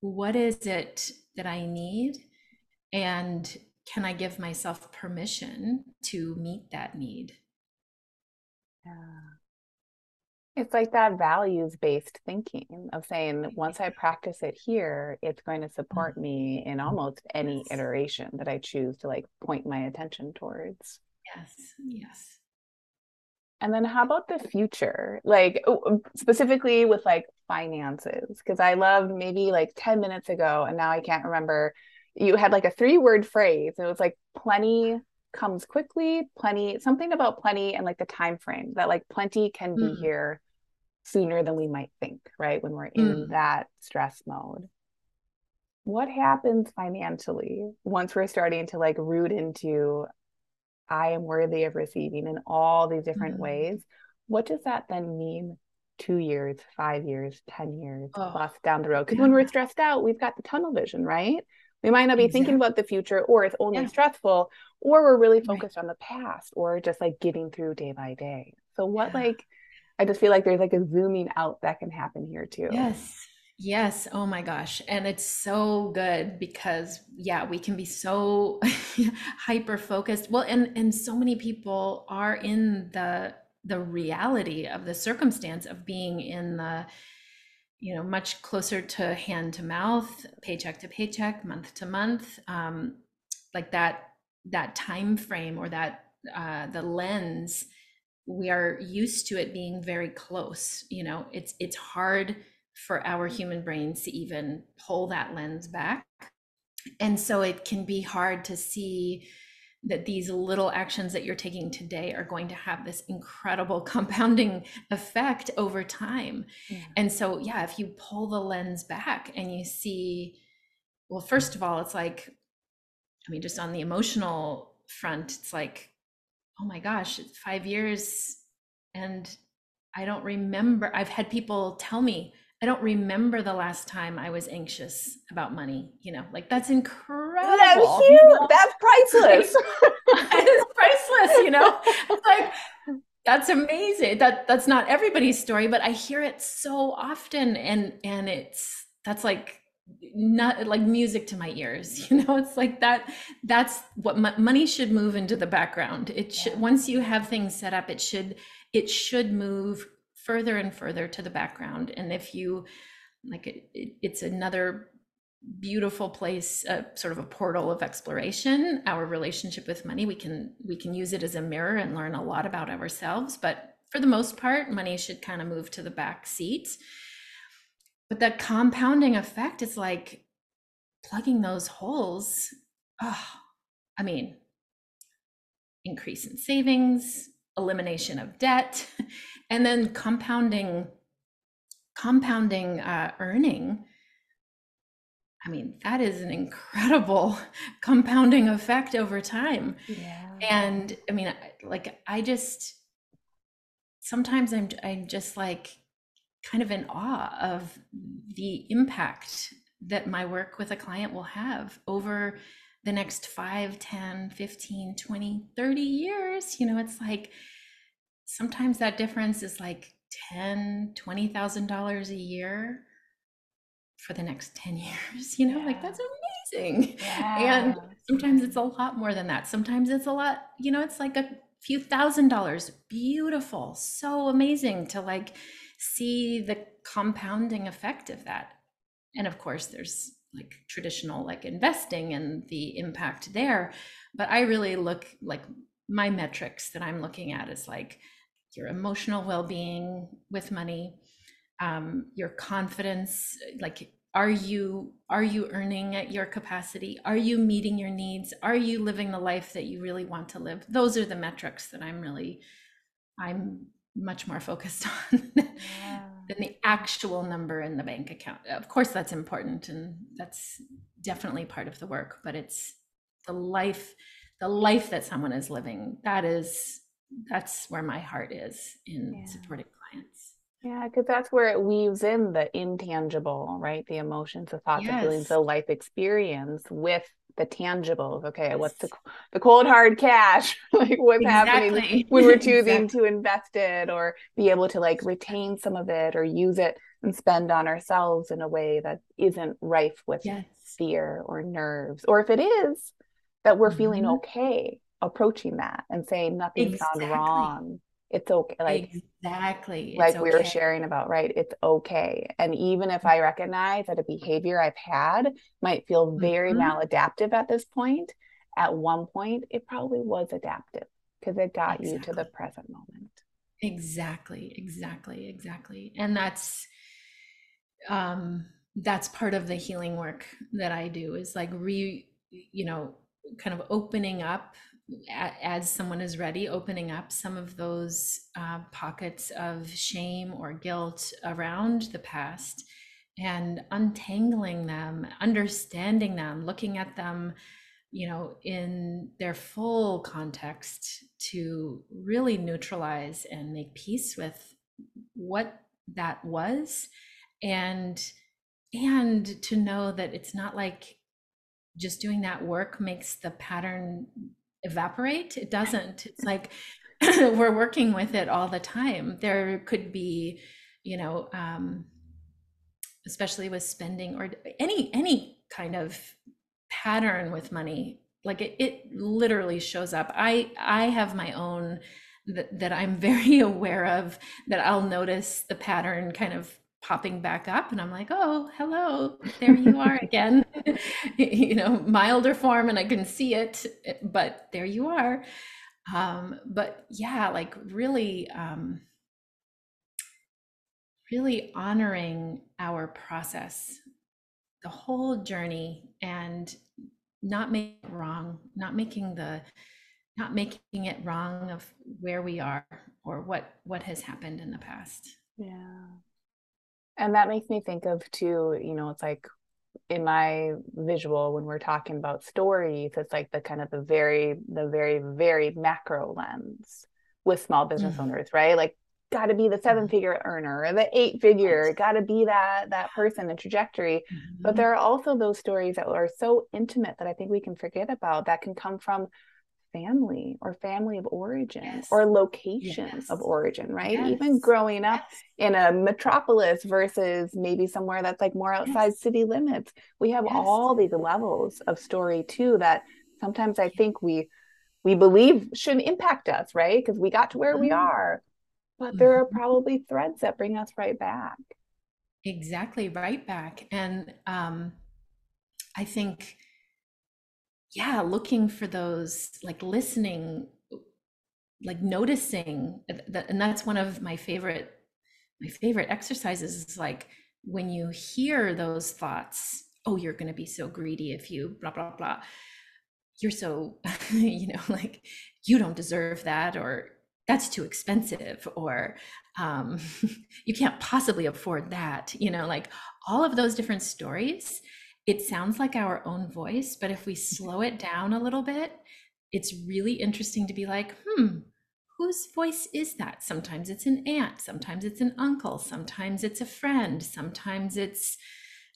what is it that I need? And can I give myself permission to meet that need? Yeah. It's like that values based thinking of saying, once I practice it here, it's going to support mm-hmm. me in almost any iteration that I choose to like point my attention towards. Yes, yes. And then how about the future? Like specifically with like finances? Because I love maybe like 10 minutes ago, and now I can't remember. You had like a three word phrase. and It was like plenty comes quickly, plenty, something about plenty and like the time frame that like plenty can be mm. here sooner than we might think, right? When we're in mm. that stress mode. What happens financially once we're starting to like root into I am worthy of receiving in all these different mm-hmm. ways. What does that then mean two years, five years, 10 years oh, plus down the road? Because yeah. when we're stressed out, we've got the tunnel vision, right? We might not be exactly. thinking about the future, or it's only yeah. stressful, or we're really focused right. on the past, or just like getting through day by day. So, what yeah. like, I just feel like there's like a zooming out that can happen here too. Yes. Yes. Oh my gosh. And it's so good because yeah, we can be so [laughs] hyper focused. Well, and and so many people are in the the reality of the circumstance of being in the you know much closer to hand to mouth, paycheck to paycheck, month to month. Um like that that time frame or that uh the lens we are used to it being very close you know it's it's hard for our human brains to even pull that lens back. And so it can be hard to see that these little actions that you're taking today are going to have this incredible [laughs] compounding effect over time. Yeah. And so, yeah, if you pull the lens back and you see, well, first of all, it's like, I mean, just on the emotional front, it's like, oh my gosh, it's five years and I don't remember. I've had people tell me, I don't remember the last time I was anxious about money. You know, like that's incredible. That's huge. That's priceless. [laughs] it's priceless. You know, like that's amazing. That that's not everybody's story, but I hear it so often, and and it's that's like not like music to my ears [laughs] you know it's like that that's what money should move into the background it should once you have things set up it should it should move further and further to the background. And if you like it, it, it's another beautiful place uh, sort of a portal of exploration our relationship with money. We can we can use it as a mirror and learn a lot about ourselves. But for the most part money should kind of move to the back seat. But that compounding effect is like plugging those holes oh i mean increase in savings elimination of debt [laughs] and then compounding compounding uh, earning i mean that is an incredible [laughs] compounding effect over time yeah. and i mean like i just sometimes i'm i'm just like kind of in awe of the impact that my work with a client will have over the next 5 10 15 20 30 years you know it's like sometimes that difference is like ten, twenty thousand dollars a year for the next 10 [laughs] years you know yeah. like that's amazing. Yeah. and sometimes it's a lot more than that. Sometimes it's a lot you know it's like a few thousand dollars. Beautiful. So amazing to like see the compounding effect of that. And of course there's like traditional like investing and the impact there. But i really look like my metrics that i'm looking at is like your emotional well-being with money um, your confidence like are you are you earning at your capacity? Are you meeting your needs? Are you living the life that you really want to live? Those are the metrics that i'm really i'm much more focused [laughs] on yeah. than the actual number in the bank account. Of course that's important and that's definitely part of the work but it's the life the life that someone is living. That is that's where my heart is in yeah. supporting clients. Yeah, because that's where it weaves in the intangible, right? The emotions, the thoughts, yes. the feelings, the life experience with the tangibles. Okay, yes. what's the the cold hard cash? [laughs] like what's exactly. happening [laughs] when we're choosing exactly. to invest it or be able to like retain some of it or use it and spend on ourselves in a way that isn't rife with yes. fear or nerves. Or if it is, that we're mm-hmm. feeling okay approaching that and saying nothing's exactly. gone wrong it's okay like exactly like we were sharing about right it's okay and even if i recognize that a behavior i've had might feel very mm-hmm. maladaptive at this point at one point it probably was adaptive because it got exactly. you to the present moment exactly exactly exactly and that's um that's part of the healing work that i do is like re you know kind of opening up as someone is ready, opening up some of those uh, pockets of shame or guilt around the past and untangling them, understanding them, looking at them, you know, in their full context to really neutralize and make peace with what that was and and to know that it's not like just doing that work makes the pattern evaporate. It doesn't. It's like [clears throat] we're working with it all the time. There could be, you know, um, especially with spending or any any kind of pattern with money like it, it literally shows up i i have my own that, that i'm [laughs] very aware of that i'll notice the pattern kind of popping back up and i'm like oh hello there you are [laughs] again. [laughs] You know milder form and i can see it but there you are. Um but yeah like really um really honoring our process the whole journey and not making it wrong not making the not making it wrong of where we are or what what has happened in the past. Yeah and that makes me think of too, you know, it's like in my visual when we're talking about stories, it's like the kind of the very, the very, very macro lens with small business mm-hmm. owners, right? Like got to be the seven mm-hmm. figure earner or the eight figure got to be that that person the trajectory mm-hmm. but there are also those stories that are so intimate that i think we can forget about that can come from family or family of origin yes. or location yes. of origin, right? Yes. Even growing up in a metropolis versus maybe somewhere that's like more outside city limits. We have all these levels of story too that sometimes I think we we believe shouldn't impact us, right? Because we got to where mm-hmm. we are. But there are mm-hmm. probably threads that bring us right back. Exactly, right back. And um I think yeah looking for those like listening like noticing that and that's one of my favorite my favorite exercises is like when you hear those thoughts oh you're going to be so greedy if you blah blah blah. You're so [laughs] you know like you don't deserve that or that's too expensive or um, [laughs] you can't possibly afford that you know like all of those different stories it sounds like our own voice, but if we slow it down a little bit, it's really interesting to be like, hmm, whose voice is that? Sometimes it's an aunt, sometimes it's an uncle, sometimes it's a friend, sometimes it's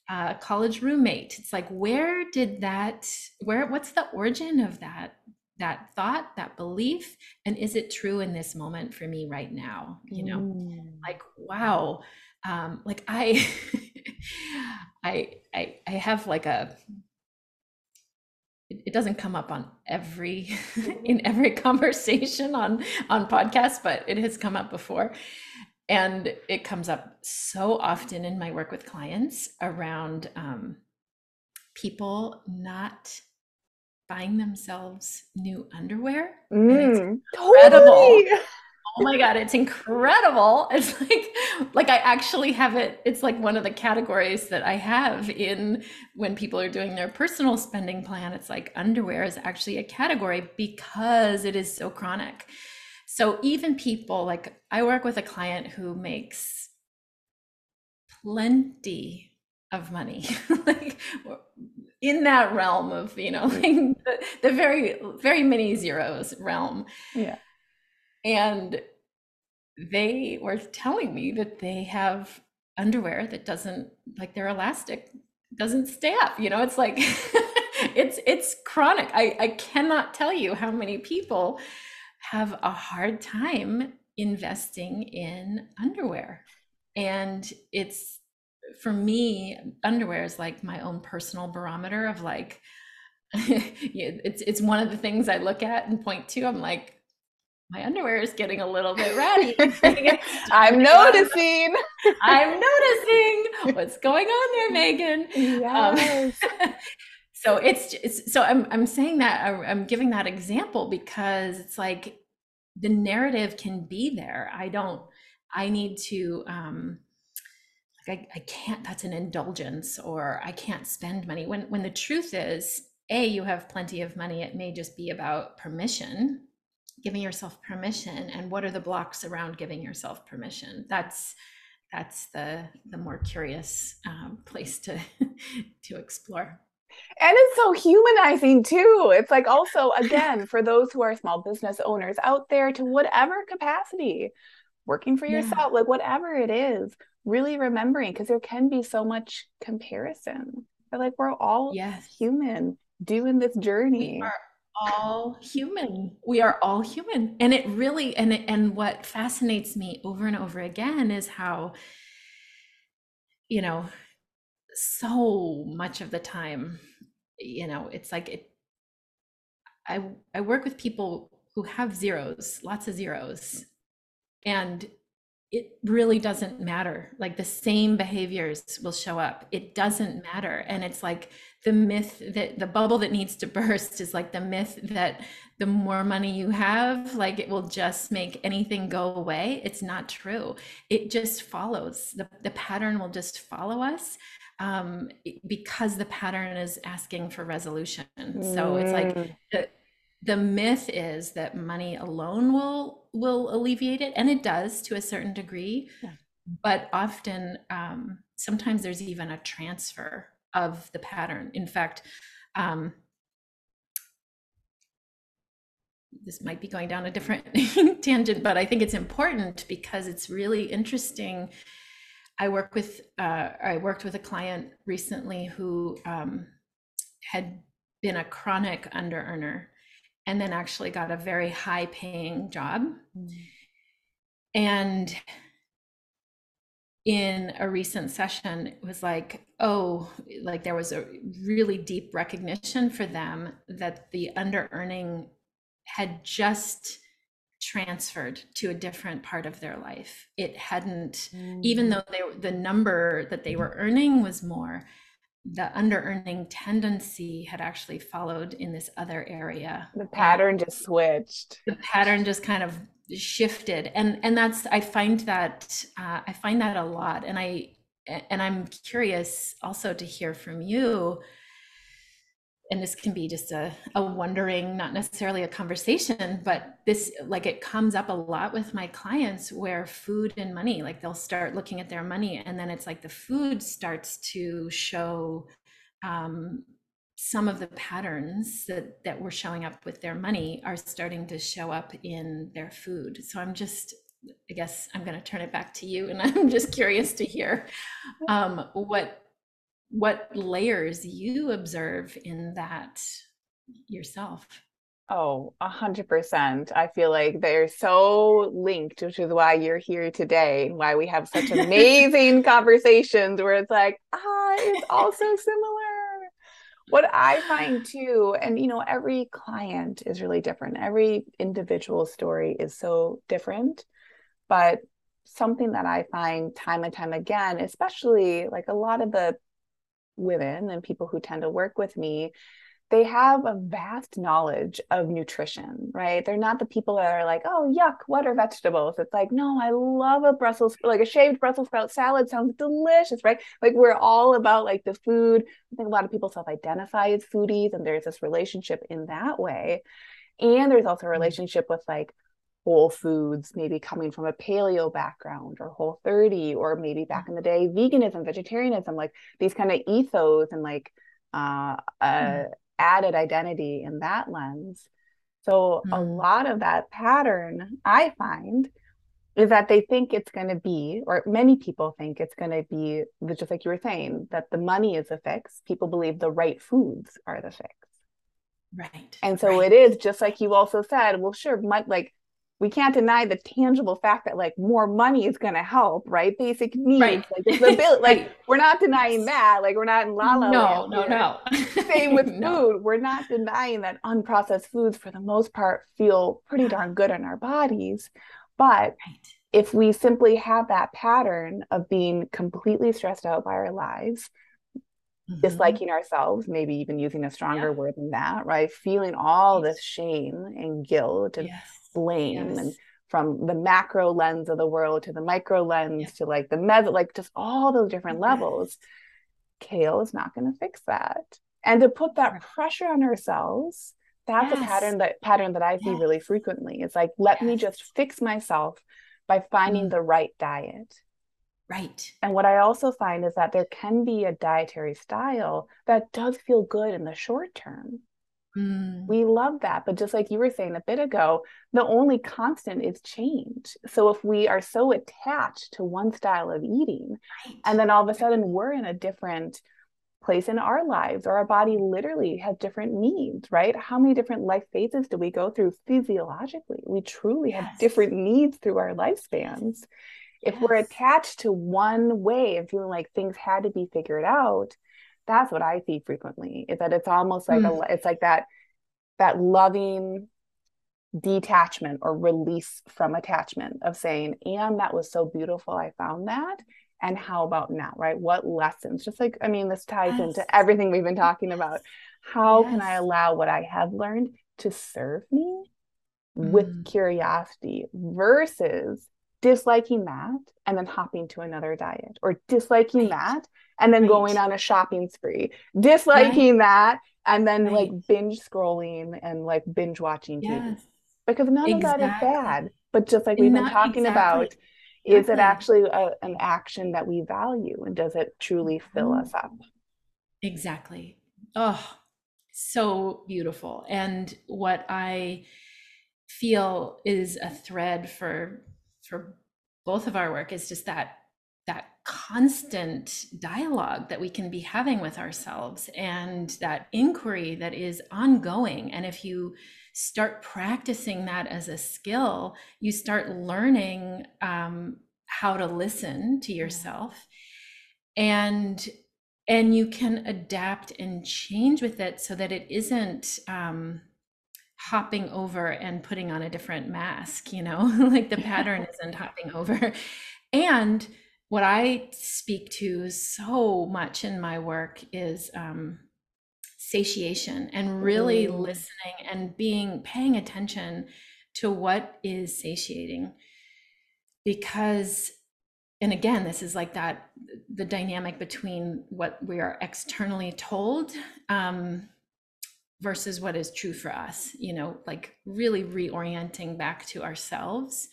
a college roommate. It's like, where did that, where, what's the origin of that? that thought that belief and is it true in this moment for me right now you know mm. like wow um like i [laughs] I, I I have like a it, doesn't come up on every [laughs] in every conversation on on podcasts, but it has come up before. And it comes up so often in my work with clients around um, people not buying themselves new underwear. Mm, incredible. Totally oh my god it's incredible. It's like like i actually have it it's like one of the categories that i have in when people are doing their personal spending plan it's like underwear is actually a category because it is so chronic. So even people like i work with a client who makes plenty of money [laughs] like in that realm of you know mm. like [laughs] the, the very very many zeros realm. Yeah and they were telling me that they have underwear that doesn't like their elastic doesn't stay up you know it's like [laughs] it's it's chronic. I i cannot tell you how many people have a hard time investing in underwear. And it's for me underwear is like my own personal barometer of like [laughs] it's it's one of the things i look at and point to. I'm like my underwear is getting a little bit ratty. [laughs] I'm noticing. I'm [laughs] noticing what's going on there, Megan. Um, yes. Um, [laughs] so it's, it's so I'm I'm saying that I'm giving that example because it's like the narrative can be there. I don't. I need to. um like I, I can't. That's an indulgence, or I can't spend money. When when the truth is, a you have plenty of money. It may just be about permission giving yourself permission and what are the blocks around giving yourself permission? That's that's the the more curious um, place to [laughs] to explore. And it's so humanizing too. It's like also again for those who are small business owners out there to whatever capacity working for yourself yeah. like whatever it is really remembering because there can be so much comparison. But like we're all yes. human doing this journey all human. We are all human. And it really and and what fascinates me over and over again is how you know so much of the time you know it's like it I I work with people who have zeros, lots of zeros. And it really doesn't matter. Like the same behaviors will show up. It doesn't matter. And it's like the myth that the bubble that needs to [laughs] burst is like the myth that the more money you have, like it will just make anything go away. It's not true. It just follows. The, the pattern will just follow us um, because the pattern is asking for resolution. So it's like mm. the, the myth is that money alone will will alleviate it and it does to a certain degree. Yeah. but often um, sometimes there's even a transfer of the pattern. In fact um, this might be going down a different [laughs] tangent but i think it's important because it's really interesting. I work with uh, i worked with a client recently who um, had been a chronic under earner and then actually got a very high paying job. Mm. And in a recent session, it was like, oh, like there was a really deep recognition for them that the under earning had just transferred to a different part of their life. It hadn't, mm. even though they, the number that they were earning was more, the under earning tendency had actually followed in this other area. The pattern just switched. The pattern just kind of shifted, and and that's I find that uh, I find that a lot, and I and I'm curious also to hear from you and this can be just a, a wondering not necessarily a conversation but this like it comes up a lot with my clients where food and money like they'll start looking at their money and then it's like the food starts to show um, some of the patterns that that were showing up with their money are starting to show up in their food. So i'm just i guess i'm going to turn it back to you and [laughs] i'm just curious to hear um, what what layers you observe in that yourself. Oh, a hundred percent. I feel like they're so linked, which is why you're here today, why we have such [laughs] amazing conversations where it's like, ah, it's all so similar. What I find [sighs] too, and you know, every client is really different. Every individual story is so different. But something that I find time and time again, especially like a lot of the women and people who tend to work with me they have a vast knowledge of nutrition, right? They're not the people that are like, oh, yuck, what are vegetables? It's like, no, I love a Brussels, like a shaved Brussels sprout salad sounds delicious, right? Like we're all about like the food. I think a lot of people self identify as foodies, and there's this relationship in that way. And there's also a mm-hmm. relationship with like whole foods, maybe coming from a paleo background or whole 30, or maybe back in the day, veganism, vegetarianism, like these kind of ethos and like uh, mm. added identity in that lens. So mm. a lot of that pattern I find is that they think it's going to be, or many people think it's going to be, just like you were saying, that the money is a fix. People believe the right foods are the fix. Right. And so right. it is just like you also said, well, sure, like we can't deny the tangible fact that like more money is going to help, right? Basic needs, right. like the like we're not denying that. Like we're not in la la. No, no, no. Same with [laughs] no. food. We're not denying that unprocessed foods, for the most part, feel pretty darn good in our bodies. But right. if we simply have that pattern of being completely stressed out by our lives, mm-hmm. disliking ourselves, maybe even using a stronger yeah. word than that, right? Feeling all yes. this shame and guilt and yes. Blame yes. and from the macro lens of the world to the micro lens to like the meso, like just all those different levels. Kale is not going to fix that. And to put that pressure on ourselves, that's yes. a pattern that pattern that I see yes. really frequently. It's like, let me just fix myself by finding mm. the right diet. Right. And what I also find is that there can be a dietary style that does feel good in the short term. Mm. We love that. But just like you were saying a bit ago, the only constant is change. So if we are so attached to one style of eating, right. and then all of a sudden we're in a different place in our lives, or our body literally has different needs, right? How many different life phases do we go through physiologically? We truly yes. have different needs through our lifespans. If yes. we're attached to one way of feeling like things had to be figured out, that's what I see frequently. Is that it's almost like mm. a it's like that that loving detachment or release from attachment of saying, and that was so beautiful. I found that. And how about now, right? What lessons? Just like, I mean, this ties yes. into everything we've been talking about. How yes. can I allow what I have learned to serve me mm. with curiosity versus disliking that and then hopping to another diet or disliking right. that and then right. going on a shopping spree disliking right. that and then like binge scrolling and like binge watching yes. TV because none exactly. of that is bad but just like we've Not been talking exactly. about is it actually a, an action that we value and does it truly fill mm-hmm. us up exactly oh so beautiful and what i feel is a thread for for both of our work is just that that constant dialogue that we can be having with ourselves and that inquiry that is ongoing. And if you start practicing that as a skill you start learning um, how to listen to yourself. And and you can adapt and change with it so that it isn't um, hopping over and putting on a different mask, you know, [laughs] like the pattern isn't hopping over. And what I speak to so much in my work is um, satiation and really mm. listening and being paying attention to what is satiating. Because, and again, this is like that the dynamic between what we are externally told um, versus what is true for us you know like really reorienting back to ourselves.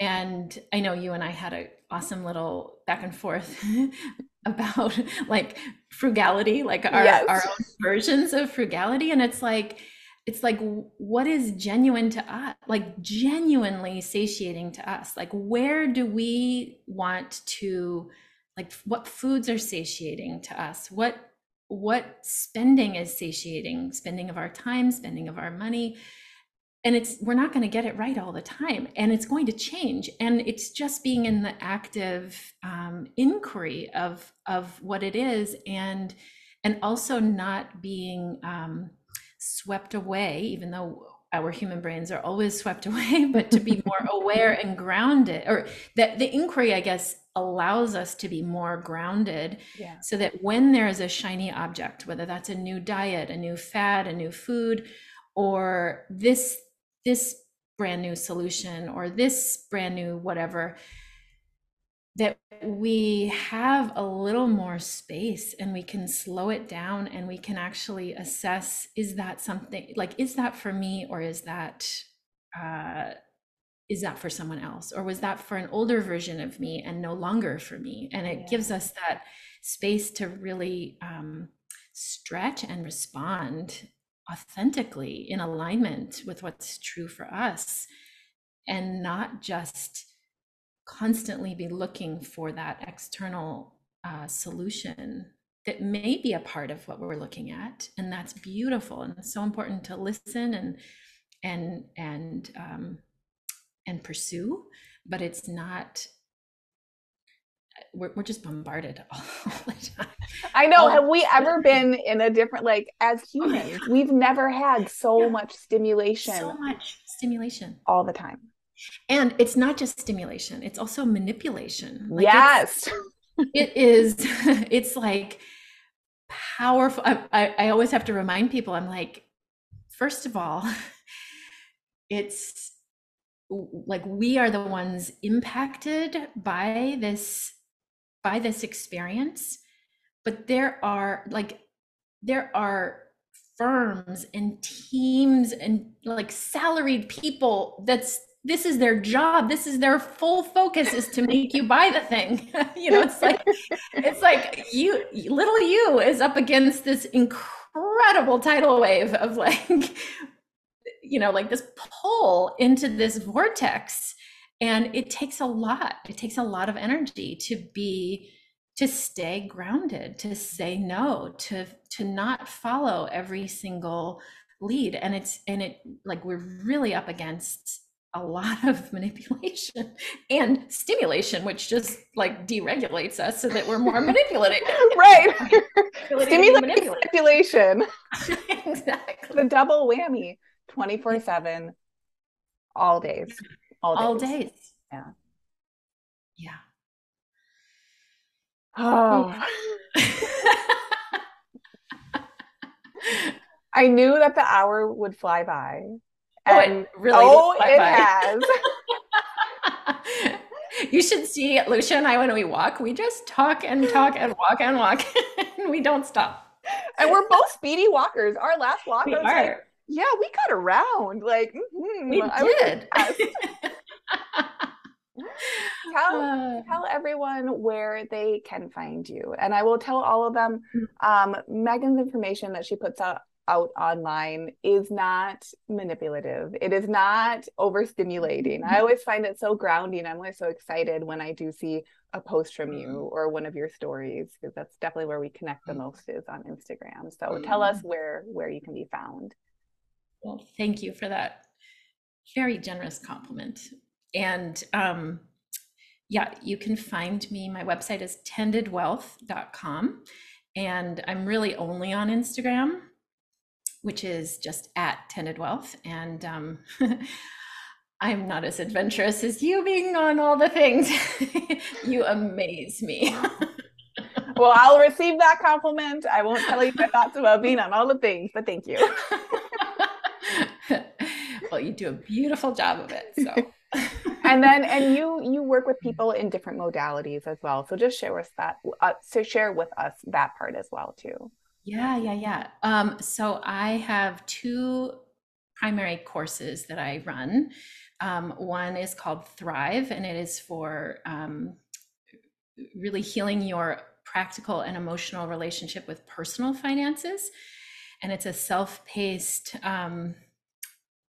And i know you and i had a awesome little back and forth [laughs] about like frugality like our, yes. our own versions of frugality. And it's like it's like what is genuine to us like genuinely satiating to us? Like where do we want to like what foods are satiating to us? What what spending is satiating spending of our time spending of our money. And it's we're not going to get it right all the time and it's going to change. And it's just being in the active um, inquiry of of what it is and and also not being um, swept away even though our human brains are always swept [laughs] away but to be more [laughs] aware and grounded or that the inquiry i guess allows us to be more grounded yeah. so that when there is a shiny object whether that's a new diet a new fad a new food or this this brand new solution or this brand new whatever that we have a little more space and we can slow it down and we can actually assess is that something like is that for me or is that uh is that for someone else? Or was that for an older version of me and no longer for me? And it yeah. gives us that space to really um, stretch and respond authentically in alignment with what's true for us and not just constantly be looking for that external uh, solution that may be a part of what we're looking at. And that's beautiful and it's so important to listen and and and um, and pursue, but it's not we're, we're just bombarded [laughs] all the time. I know. Have we [laughs] ever been in a different, like, as oh, humans, oh, we've never had so yeah. much stimulation. So much stimulation. All the time. And it's not just stimulation, it's also manipulation. Like yes. [laughs] it is, it's like powerful. I, I, I always have to remind people, I'm like, first of all, it's like we are the ones impacted by this by this experience but there are like there are firms and teams and like salaried people that's this is their job this is their full focus is to make you buy the thing. [laughs] You know it's like it's like you little you is up against this incredible tidal wave of like you know like this pull into this vortex and it takes a lot. It takes a lot of energy to be to stay grounded to say no to to not follow every single lead. And it's and it like we're really up against a lot of [laughs] manipulation and stimulation which just like deregulates us so that we're more [laughs] manipulative right. [laughs] Stimulation manipulation. Exactly. The double whammy 24 7 all days all days. All days. Yeah. Yeah. Oh. [laughs] I knew that the hour would fly by. Oh, it really oh, it by. has. [laughs] you should see Lucia and I when we walk. We just talk and talk and walk and walk, [laughs] and we don't stop. And we're both speedy walkers. Our last walk we was are. like yeah, we got around. Like, mm-hmm. we did. [laughs] [laughs] tell uh, tell everyone where they can find you, and I will tell all of them. Mm. Um, Megan's information that she puts out out online is not manipulative. It is not overstimulating. I always find it so grounding. I'm always so excited when I do see a post from you mm. or one of your stories because that's definitely where we connect the mm. most is on Instagram. So tell us where where you can be found. Well, thank you for that very generous compliment. And um, yeah, you can find me. My website is tendedwealth.com. And I'm really only on Instagram, which is just at tendedwealth. And um, [laughs] I'm not as adventurous as you being on all the things. [laughs] you amaze me. well, I'll receive that compliment. I won't tell you [laughs] my thoughts about being on all the things, but thank you. Well, you do a beautiful job of it. So. [laughs] and then and you you work with people in different modalities as well. So just share with that uh, so share with us that part as well too. Yeah yeah yeah. Um, so i have two primary courses that i run. Um, one is called thrive and it is for um, really healing your practical and emotional relationship with personal finances. And it's a self-paced um,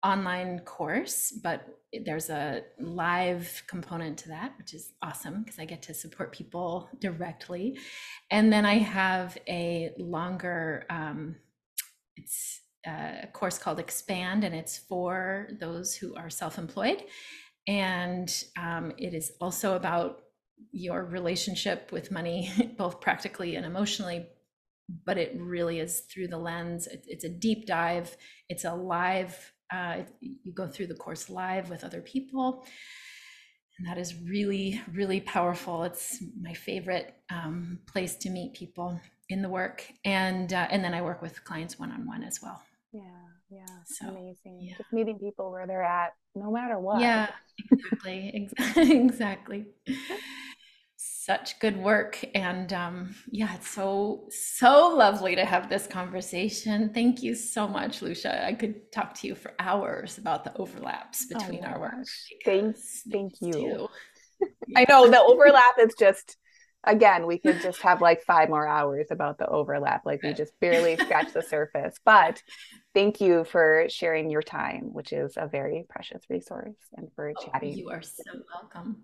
online course, but there's a live component to that, which is awesome because I get to support people directly. And then I have a longer, um, it's a course called Expand, and it's for those who are self employed. And um, it is also about your relationship with money, [laughs] both practically and emotionally. But it really is through the lens. It's a deep dive. It's a live uh, you go through the course live with other people. And that is really, really powerful. It's my favorite um, place to meet people in the work. And, uh, and then I work with clients one on one as well. Yeah, yeah. So, amazing. Yeah. Just meeting people where they're at, no matter what. Yeah, exactly. [laughs] exactly [laughs] such good work and um, yeah it's so so lovely to have this conversation. Thank you so much lucia. I could talk to you for hours about the overlaps oh between oh our work. thanks thank you. [laughs] i know the overlap is just again we could just have like five more hours about the overlap like we just barely scratched the surface. But thank you for sharing your time which is a very precious resource and for oh, chatting you are so welcome